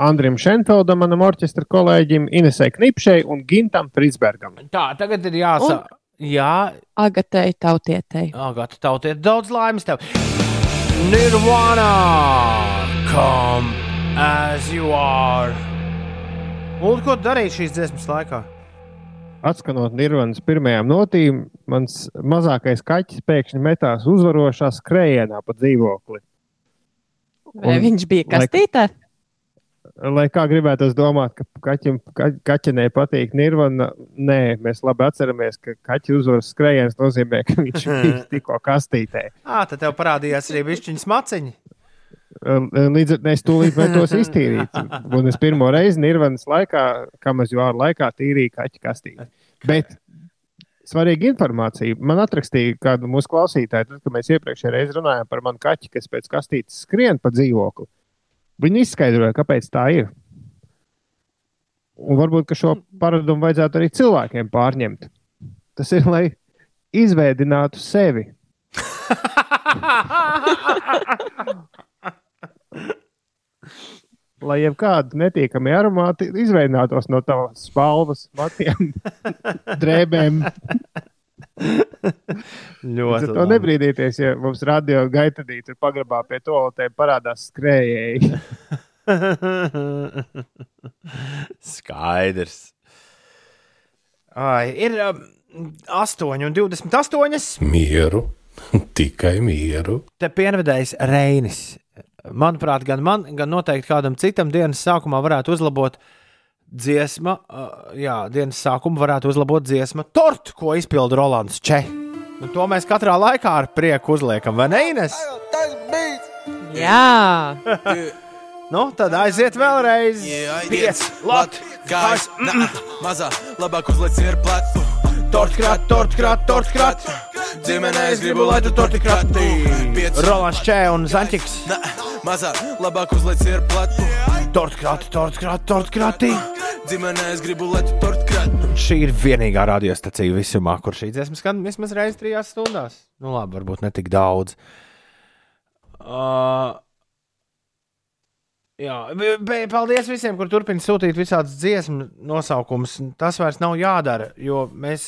Andrim Šenfeldam, manam orķestra kolēģim, Inesai Knipšai un Gintam Pritsbergam. Tā, tagad ir jāsaka. Jā, Agatei, tautietei. Agata, tautiet daudz laimes tev. Nirvana, come as you are. Un ko darīt šīs dziesmas laikā? Atskanot Nirvanas pirmajām notīm, mans mazākais kaķis pēkšņi metās uzvarošā skrējienā pa dzīvokli. Vai Un- viņš bija kastītē? lai kā gribētos domāt, ka kaķim, ka, kaķenei patīk nirvana, nē, mēs labi atceramies, ka kaķa uzvaras skrējiens nozīmē, ka viņš ir tikko kastītē. Ā, tad tev parādījās arī višķiņas maciņi. Līdz ar to es tūlīt metos iztīrīt. Un es pirmo reizi nirvanas laikā, jau ārā laikā, tīrīju kaķu kastīti. Bet svarīga informācija. Man atrakstīja kādu mūsu klausītāju, tad, kad mēs iepriekšējā reizē runājām par manu kaķi, kas pēc kastītes skrien pa dzīvokli. Viņi izskaidroja, kāpēc tā ir. Un varbūt šo paradumu vajadzētu arī cilvēkiem pārņemt. Tas ir, lai izveidinātu sevi. lai jebkādi netīkami aromāti izveidinātos no tavas spalvas, matiem, drēbēm. Ļoti To labi. nebrīdīties, ja mums radio gaitadī tur pagrabā pie toaletēm parādās skrējēji. Skaidrs. Ai, ir um, 8 un 28. Mieru, tikai mieru. Te pienvedējs Reinis. Manuprāt, gan man, gan noteikti kādam citam dienas sākumā varētu uzlabot dziesma, jā, dienas sākumu varētu uzlabot dziesma tortu, ko izpilda Rolands Če. Un to mēs katrā laikā ar prieku uzliekam, vai ne, Ines? Jā, Nu, tad aiziet vēlreiz. Pieci, lat, gājs, nā, mazā, labāk uzliec ir plats. Tort krāt, tort krāt, tort krāt. Ģimenē es gribu, lai tu torti krati. Rolands Čē un Zaņķis. nā, mazā, labāk uzliec ir plats. Tort krāt, tort krāt, tort krātī. Ģimenē es gribu, lai tu torti krati. Šī ir vienīgā radiostacija visumā, kur šī dziesma skan vismaz reizes trijās stundās. Nu, labi, varbūt ne tik daudz. Uh, jā, paldies visiem, kur turpina sūtīt visādas dziesmu nosaukumus. Tas vairs nav jādara, jo mēs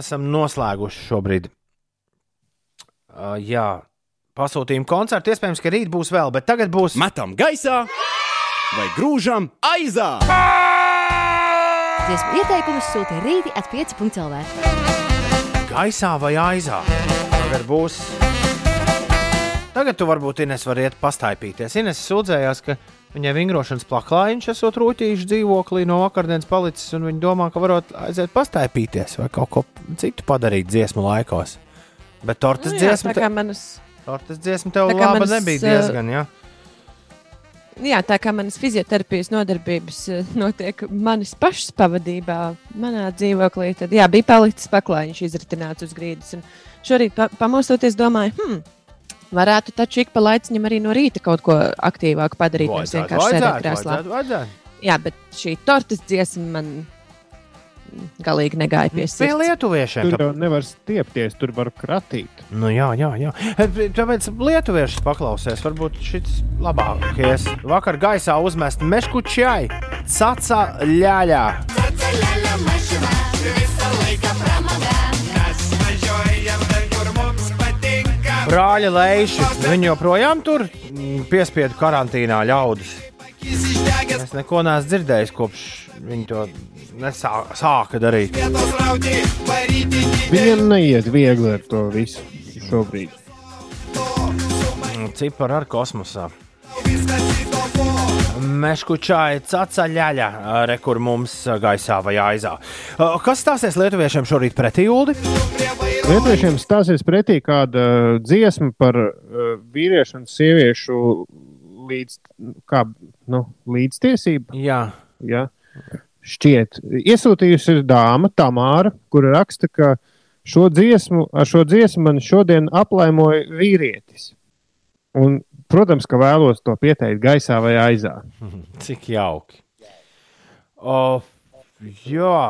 esam noslēguši šobrīd. Uh, jā, pasūtījumu koncertu. Iespējams, ka rīt būs vēl, bet tagad būs. Metam gaisā vai grūžam aizā! Dziesmu ieteikumus sūta rīti at 5.lv. gaisā vai aizā. Tagad būs. Tagad tu varbūt Ines var iet pastaipīties. Ines sūdzējās, ka viņai vingrošanas plaklājiņš esot rūtījuši dzīvoklī no vakardienas palicis, un viņa domā, ka varot aiziet pastaipīties vai kaut ko citu padarīt dziesmu laikos. Bet tortas Nu jā, dziesma, tā kā manas, tortas dziesma tev laba manas, nebija diezgan, jā. jā, tā kā manas fizioterapijas nodarbības notiek manas pašas pavadībā, manā dzīvoklī, tad jā, bija palicis paklājiņš izritināts uz grīdas. Šorīt pa pamostoties, domāju, hmm, varētu taču ik pa laiciņam arī no rīta kaut ko aktīvāku padarīt. nevis vienkārši sēdēt krēslā. vajadzētu, vajadzētu. Jā, bet šī tortas dziesma man galīgi negāja pie Pie sirds. lietuviešiem. Tur jau nevar stiepties, tur var kratīt. Nu, jā, jā, jā. Tāpēc lietuvieši paklausēs, varbūt šis labākais. Vakar gaisā uzmest mežku čai, caca ļaļā. Brāļa leiši, viņi joprojām tur piespiedu karantīnā ļaudis. Es neko neesmu dzirdējis, kopš viņi to nesā, sāka darīt. Viņam neiet viegli ar to visu šobrīd. Cipari ar kosmosā. Mežku čāja cacaļaļa, re, kur mums gaisā vai aizā. Kas stāsies lietuviešiem šorīt pretī, Uldi? Lietuviešiem stāsies pretī kāda dziesma par uh, vīriešu un sieviešu līdz, kā, nu, līdztiesību. Jā. Jā. Šķiet, iesūtījusi ir dāma Tamāra, kura raksta, ka šo dziesmu, ar šo dziesmu man šodien aplaimoja vīrietis. Un, protams, ka vēlos to pieteikt gaisā vai aizā. Cik jauki. O, jā,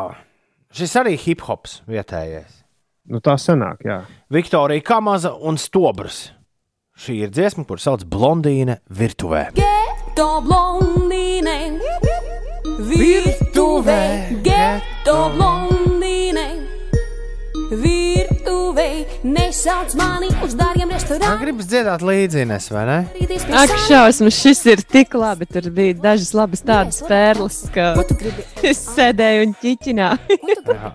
šis arī hip hops vietējais. Nu, tā sanāk, jā. Viktorija Kamaza un Stobrs. Šī ir dziesma, kur sauc Blondīne virtuvē. Geto blondīne, virtuvē, geto blondīne, virtuvē, nesauc mani uz dārgiem Man restorāniem. gribas dziedāt līdzi, Ines, vai ne? Ak, šausmas, šis ir tik labi. Tur bija dažas labas tādas pērles, ka es sēdēju un ķiķināju.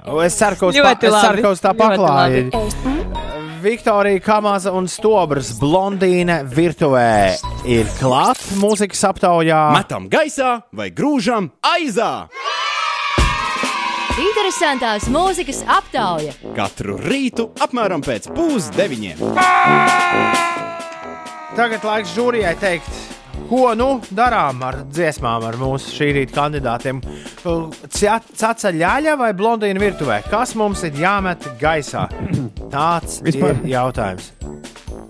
O, Es ceru, ka uz, tā paklāja. labi. Viktorija Kamaza un Stobrs blondīne virtuvē ir klāt mūzikas aptaujā. Metam gaisā vai grūžam aizā! Interesantās mūzikas aptauja. Katru rītu apmēram pēc pusdeviņiem. Tagad laiks žūrijai teikt, ko nu darām ar dziesmām, ar mūsu šī rīta kandidātiem. Caca ļaļa vai blondīna virtuvē? Kas mums ir jāmet gaisā? Tāds Vispār- ir jautājums.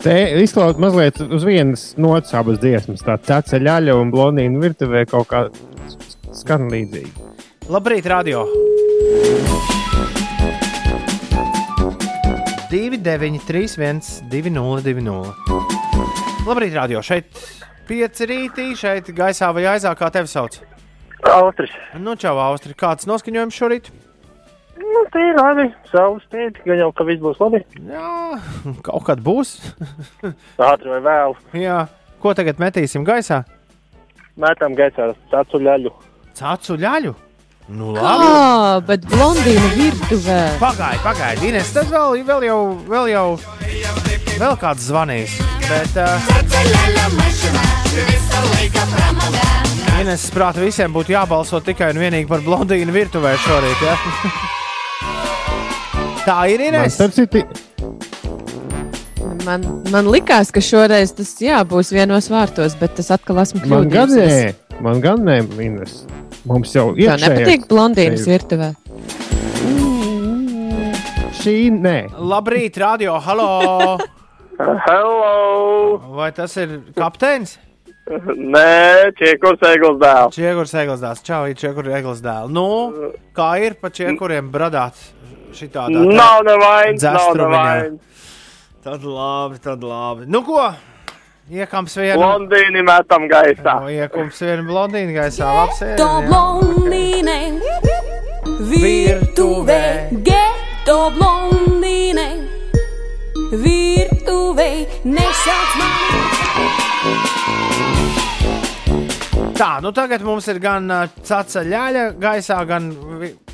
Te izklausās mazliet uz vienas nots abas dziesmas. Tā ceļa ļaļa un blondīna virtuvē kaut kā skan līdzīgi. Labrīt, radio! 2931, 2020. Labrīt, radio! Šeit pieci rītī, šeit gaisā vai aizā, kā tevi sauc? Austris. Nu, čau, Austri, kāds noskaņojums šorīt? Nu, tā ir labi. Saules spīd, gan jau, ka viss būs labi. Jā, kaut kad būs. Ātri vai vēlu. Jā, ko tagad metīsim gaisā? Mētām gaisā cacu ļaļu. Nu, labi. Jā, bet blondīna virtuvē. Pagaidi, pagaidi, Ines, tad vēl, vēl jau, vēl jau, vēl kāds zvanīs. Bet, uh, Ines, prāt, visiem būtu jābalso tikai un vienīgi par blondīnu virtuvē šorīt. Ja? Tā ir Man Ines. citu, Man, man likās, ka šoreiz tas jā, būs vienos vārtos, bet es atkal esmu man gan kļūdījusies. nē, man gan nē, Ines. Mums jau ir. Tev nepatīk blondīnas virtuvē. Šī nē. Labrīt, radio, halo! Hello! Vai tas ir kapteinis? Nē, Čiekurs Egls dēls. Čiekurs Egls dēls. Čau, ir Čiekurs Egls dēls. Nu, kā ir pa čiekuriem bradāt šitādā? Nav nevainas, nav nevainas. Tad labi, tad labi. Nu ko? Iekams vienu. Blondīni metam gaisā. O, iekams vienu blondīnu gaisā. Labs ir. To blondīne virtuvē, geto blondīne virtuvē, nesauc mani. Tā, nu tagad mums ir gan uh, caca ļaļa gaisā, gan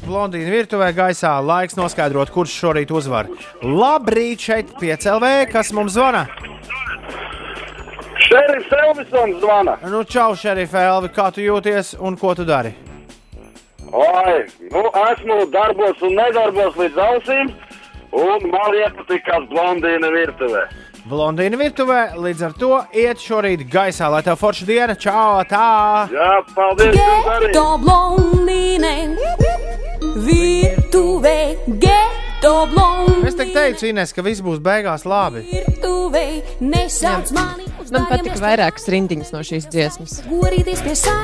blondīna virtuvē gaisā. Laiks noskaidrot, kurš šorīt uzvar. Labrīt, šeit piecēlē, kas mums zvana. Šerifs Elvisons zvana. Nu, čau, šerif Elvi, kā tu jūties un ko tu dari? Oi, nu esmu darbos un nedarbos līdz ausīm, un man iepatikās blondīna virtuvē. Blondīna virtuvē, līdz ar to iet šorīt gaisā, lai tev forša diena, čau, tā! Jā, paldies! Geto blondīne virtuvē, geto blondīne Es teiktu, teicu, Ines, ka viss būs beigās labi. virtuvē, nesauc mani. uz Man patika vairākas rindiņas no šīs dziesmas.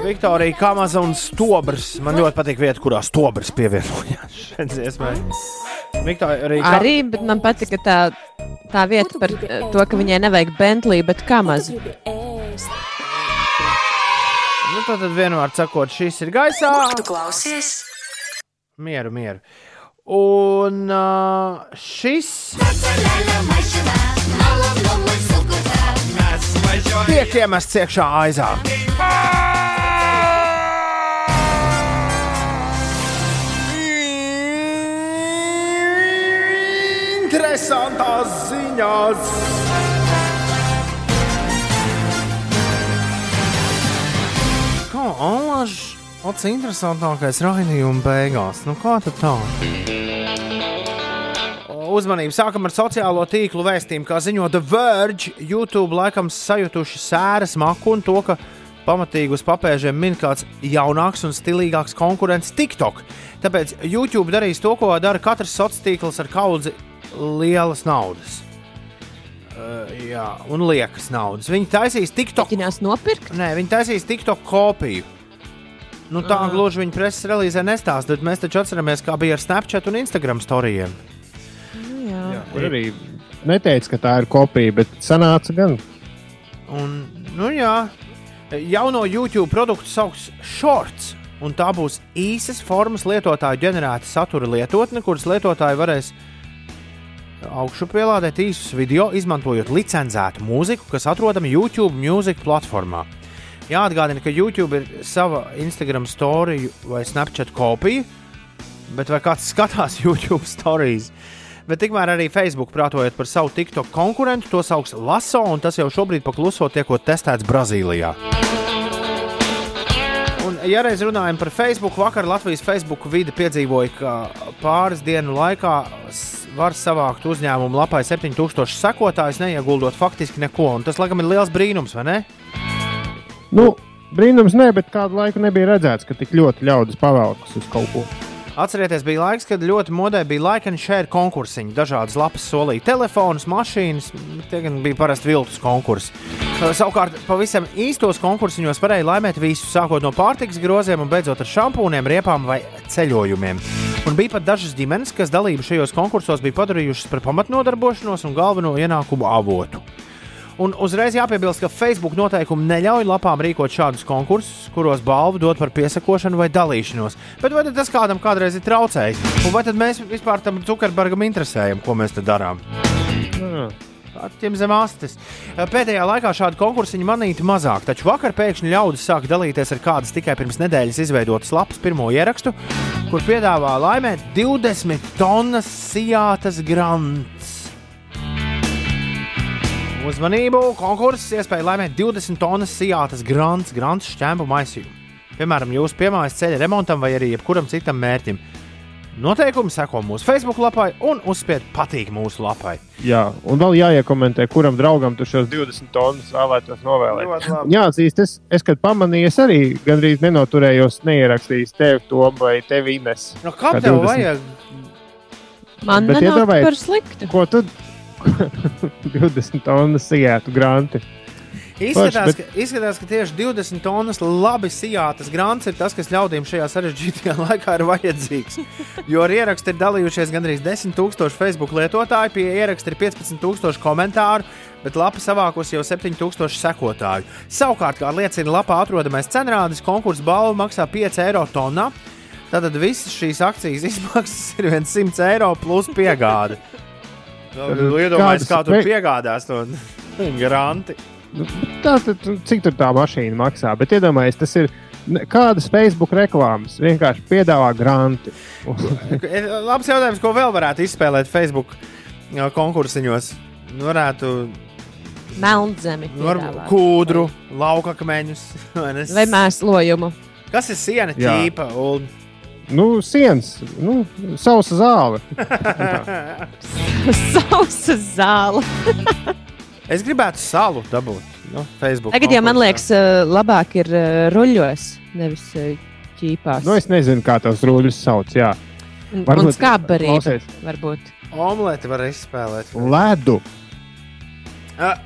Viktorija Kamaza un Stobrs. Man ļoti patīk vieta, kurā Stobrs pievienojās šai dziesmai. Viktorija Ka- Arī, bet man patika tā, tā vieta par eh, to, ka viņai nevajag Bentley, bet Kamazu. Nu, tad vienmēr sakot, šis ir gaisā. Tu klausies? Mieru, mieru. Un uh, šis tiek iemests iekšā aizā. Interesantās ziņās! Kā Alaž, pats interesantākais raidījuma beigās. Nu, kā tad tā? Uzmanību sākam ar sociālo tīklu vēstījumu, kā ziņo The Verge. YouTube laikam sajutuši sēras maku un to, ka pamatīgi uz papēžiem min kāds jaunāks un stilīgāks konkurents TikTok. Tāpēc YouTube darīs to, ko dara katrs sociālais tīkls ar kaudzi lielas naudas. Uh, jā, un liekas naudas. Viņi taisīs TikTok. Viņas nopirkt? Nē, viņi taisīs TikTok kopiju. Nu, tā Aha. gluži viņa preses relīzē nestāsta, bet mēs taču atceramies, kā bija ar Snapchat un Instagram storijiem. Jā. Jā, kur arī neteica, ka tā ir kopija, bet sanāca gan. Un, nu, jā, jauno YouTube produktu sauc Shorts. Un tā būs īsas formas lietotāju ģenerēta satura lietotne, kuras lietotāji varēs augšupielādēt īsus video, izmantojot licencētu mūziku, kas atrodama YouTube mūzikas platformā. Jāatgādina, ka YouTube ir sava Instagram storiju vai Snapchat kopija, bet vai kāds skatās YouTube stāstījus? Bet tikmēr arī Facebook prātojot par savu TikTok konkurentu, to sauc Laso, un tas jau šobrīd pakluso tiekot testēts Brazīlijā. Un, ja reiz runājam par Facebook, vakar Latvijas Facebook vide piedzīvoja, ka pāris dienu laikā var savākt uzņēmumu lapai 7000 sekotājus, neieguldot faktiski neko. Un tas, laikam, ir liels brīnums, vai ne? Nu, brīnums, nē, bet kādu laiku nebija redzēts, ka tik ļoti ļaudis pavelkas uz kaut ko. Atcerieties, bija laiks, kad ļoti modē bija like and share konkursiņi. Dažādas lapas solīja telefonus, mašīnas, tie gan bija parasti viltus konkursi. Savukārt, pavisam īstos konkursiņos varēja laimēt visu, sākot no pārtikas groziem un beidzot ar šampūniem, riepām vai ceļojumiem. Un bija pat dažas ģimenes, kas dalību šajos konkursos bija padarījušas par pamatnodarbošanos un galveno ienākumu avotu. Un uzreiz jāpiebilst, ka Facebook noteikumi neļauj lapām rīkot šādus konkursus, kuros balvu dod par piesakošanu vai dalīšanos. Bet vai tas kādam kādreiz ir traucējis? Un vai mēs vispār tam Zukerbergam interesējam, ko mēs te darām? Ķem zem astes. Pēdējā laikā šādu konkursu manīti mazāk, taču vakar pēkšņi ļaudis sāk dalīties ar kādas tikai pirms nedēļas izveidotas lapas pirmo ierakstu, kur piedāvā laimēt 20 tonnas sijātas grants. Uzmanību! Konkurss iespēja laimēt 20 tonnas sijātas grants, grants šķēmu maisījumu. Piemēram, jūsu piemājas ceļa remontam vai arī jebkuram citam mērķim. Noteikumi seko mūsu Facebook lapai un uzspied patīk mūsu lapai. Jā, un vēl jāiekomentē, kuram draugam tu šos 20 tonnas vēlētos novēlēt. Jā, atzīst, es, es kad pamanīju, es arī gandrīz nenoturējos, neierakstījis tevi to vai tevi Ines. Nu, kā tev 20? vajag? Man Bet nenāk iedomājies, par sliktu. Ko tu 20 tonnas sijētu granti? Izskatās, bet- ka, izskatās, ka tieši 20 tonnas labi sijātas grants ir tas, kas ļaudīm šajā sarežģītajā laikā ir vajadzīgs. Jo ar ierakstu ir dalījušies gandrīz 10,000 Facebook lietotāju, pie ieraksta ir 15,000 komentāru, bet lapa savākusi jau 7,000 sekotāju. Savukārt, kā liecina lapā atrodamais cenrādis, konkursu balva maksā 5 eiro tonnā. Tātad visas šīs akcijas izmaksas ir 100 eiro plus piegāde. Iedomājieties, kā tur piegādās to granti. Tā, tad, cik tur tā mašīna maksā? Bet iedomājieties, tas ir kādas Facebook reklāmas. Vienkārši piedāvā granti. Labs jautājums, ko vēl varētu izspēlēt Facebook konkursiņos. Varētu Melnzemi. kūdru, lauka akmeņus. vai mēslojumu. Kas ir siena ķīpa? Un... Nu, sienas, nu, sausa zāle. Sausa zāle. Es gribētu salu dabūt. Nu, Facebook Tagad jau man liekas, eh, labāk ir eh, ruļļos, nevis eh, ķīpās. Nu, es nezinu, kā tos rūļus sauc. Jā. Un- varbūt- klausies. Varbūt. Omleti var izspēlēt. Ledu. Ah.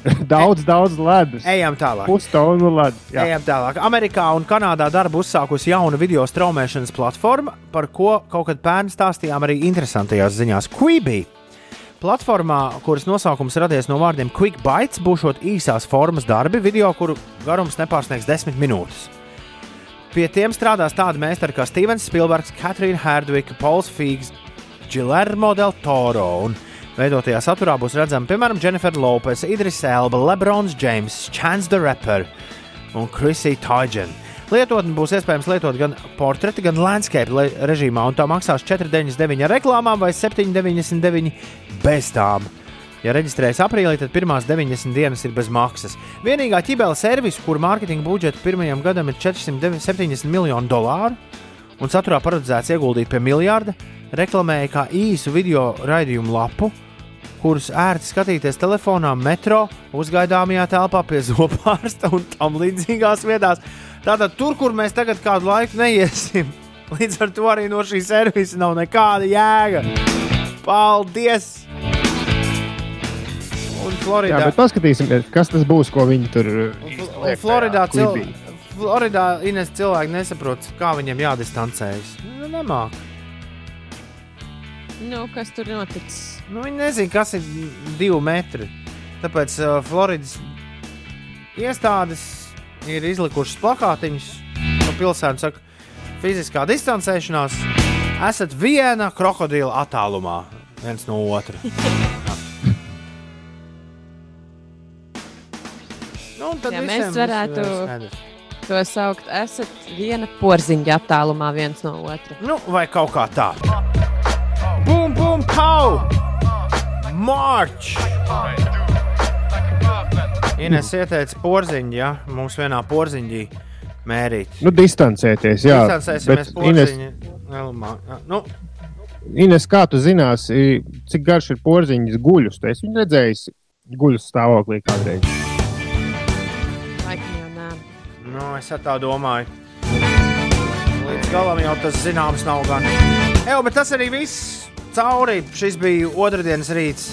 daudz, daudz ledus. Ejam tālāk. Pustonu ledus. Jā. Ejam tālāk. Amerikā un Kanādā darbu uzsākusi jauna video straumēšanas platforma, par ko kaut kad pērn stāstījām arī interesantajās ziņās. Quibi. Platformā, kuras nosaukums radies no vārdiem Quick Bites, būšot īsās formas darbi, video, kuru garums nepārsniegs desmit minūtes. Pie tiem strādās tādi meistari kā Stevens Spilbergs, Katrīna Herdvika, Pols Fīgs, Gilermo del Toro. Un veidotajā saturā būs redzama piemēram Jennifer Lopes, Idris Elba, Lebrons James, Chance the Rapper un Chrissy Teigen. Lietotni būs iespējams lietot gan portreti, gan landscape režīmā, un tā maksās 4,99 ar reklāmām vai 7,99 bez tām. Ja reģistrējas aprīlī, tad pirmās 90 dienas ir bez maksas. Vienīgā ķibela servisa, kur mārketinga budžets pirmajam gadam ir 470 miljonu dolāru un saturā paredzēts ieguldīt pie miljarda, reklamēja kā īsu video raidījumu lapu, kurus ērti skatīties telefonā, metro, uzgaidāmajā telpā pie zobārsta un tam līdzīgās vietās. Tātad tur, kur mēs tagad kādu laiku neiesim, līdz ar to arī no šī servisa nav nekāda jēga. Paldies! Un Floridā. Jā, bet paskatīsimies, kas tas būs, ko viņi tur Un liek Floridā, cil... Floridā Ines cilvēki nesaprot, kā viņiem jādistancējas. Nu, nemāk. Nu, kas tur noticis? Nu, viņi nezina, kas ir divi metri. Tāpēc uh, Floridas iestādes ir izlikušas plakātiņus, no pilsētas saka, fiziskā distancēšanās. Esat viena krokodila attālumā. viens no otra. nu, visiem mēs varētu to saukt, esat viena porziņa attālumā viens no otra. Nu, vai kaut kā tā. Bum, bum, pau! March! Ines ieteica porziņu, ja mums vienā porziņā mērīt. Nu, distancēties, jā. Distancēsimies Bet, Ines. Jā, Nu, Ines, kā tu zināsi, cik garš ir porziņš guļus? Esi viņu redzējis guļus stāvoklī kādreiz. Laikam jau nē. nu, es tā domāju. Līdz galam jau tas zināms nav gan. Evo, bet tas arī viss cauri. Šis bija otrdienas rīts.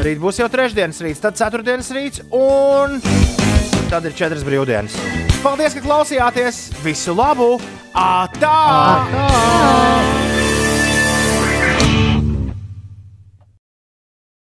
Rīt būs jau trešdienas rīts, tad ceturtdienas rīts un tad ir četras brīvdienas. Paldies, ka klausījāties! Visu labu! Ātā! Ātā!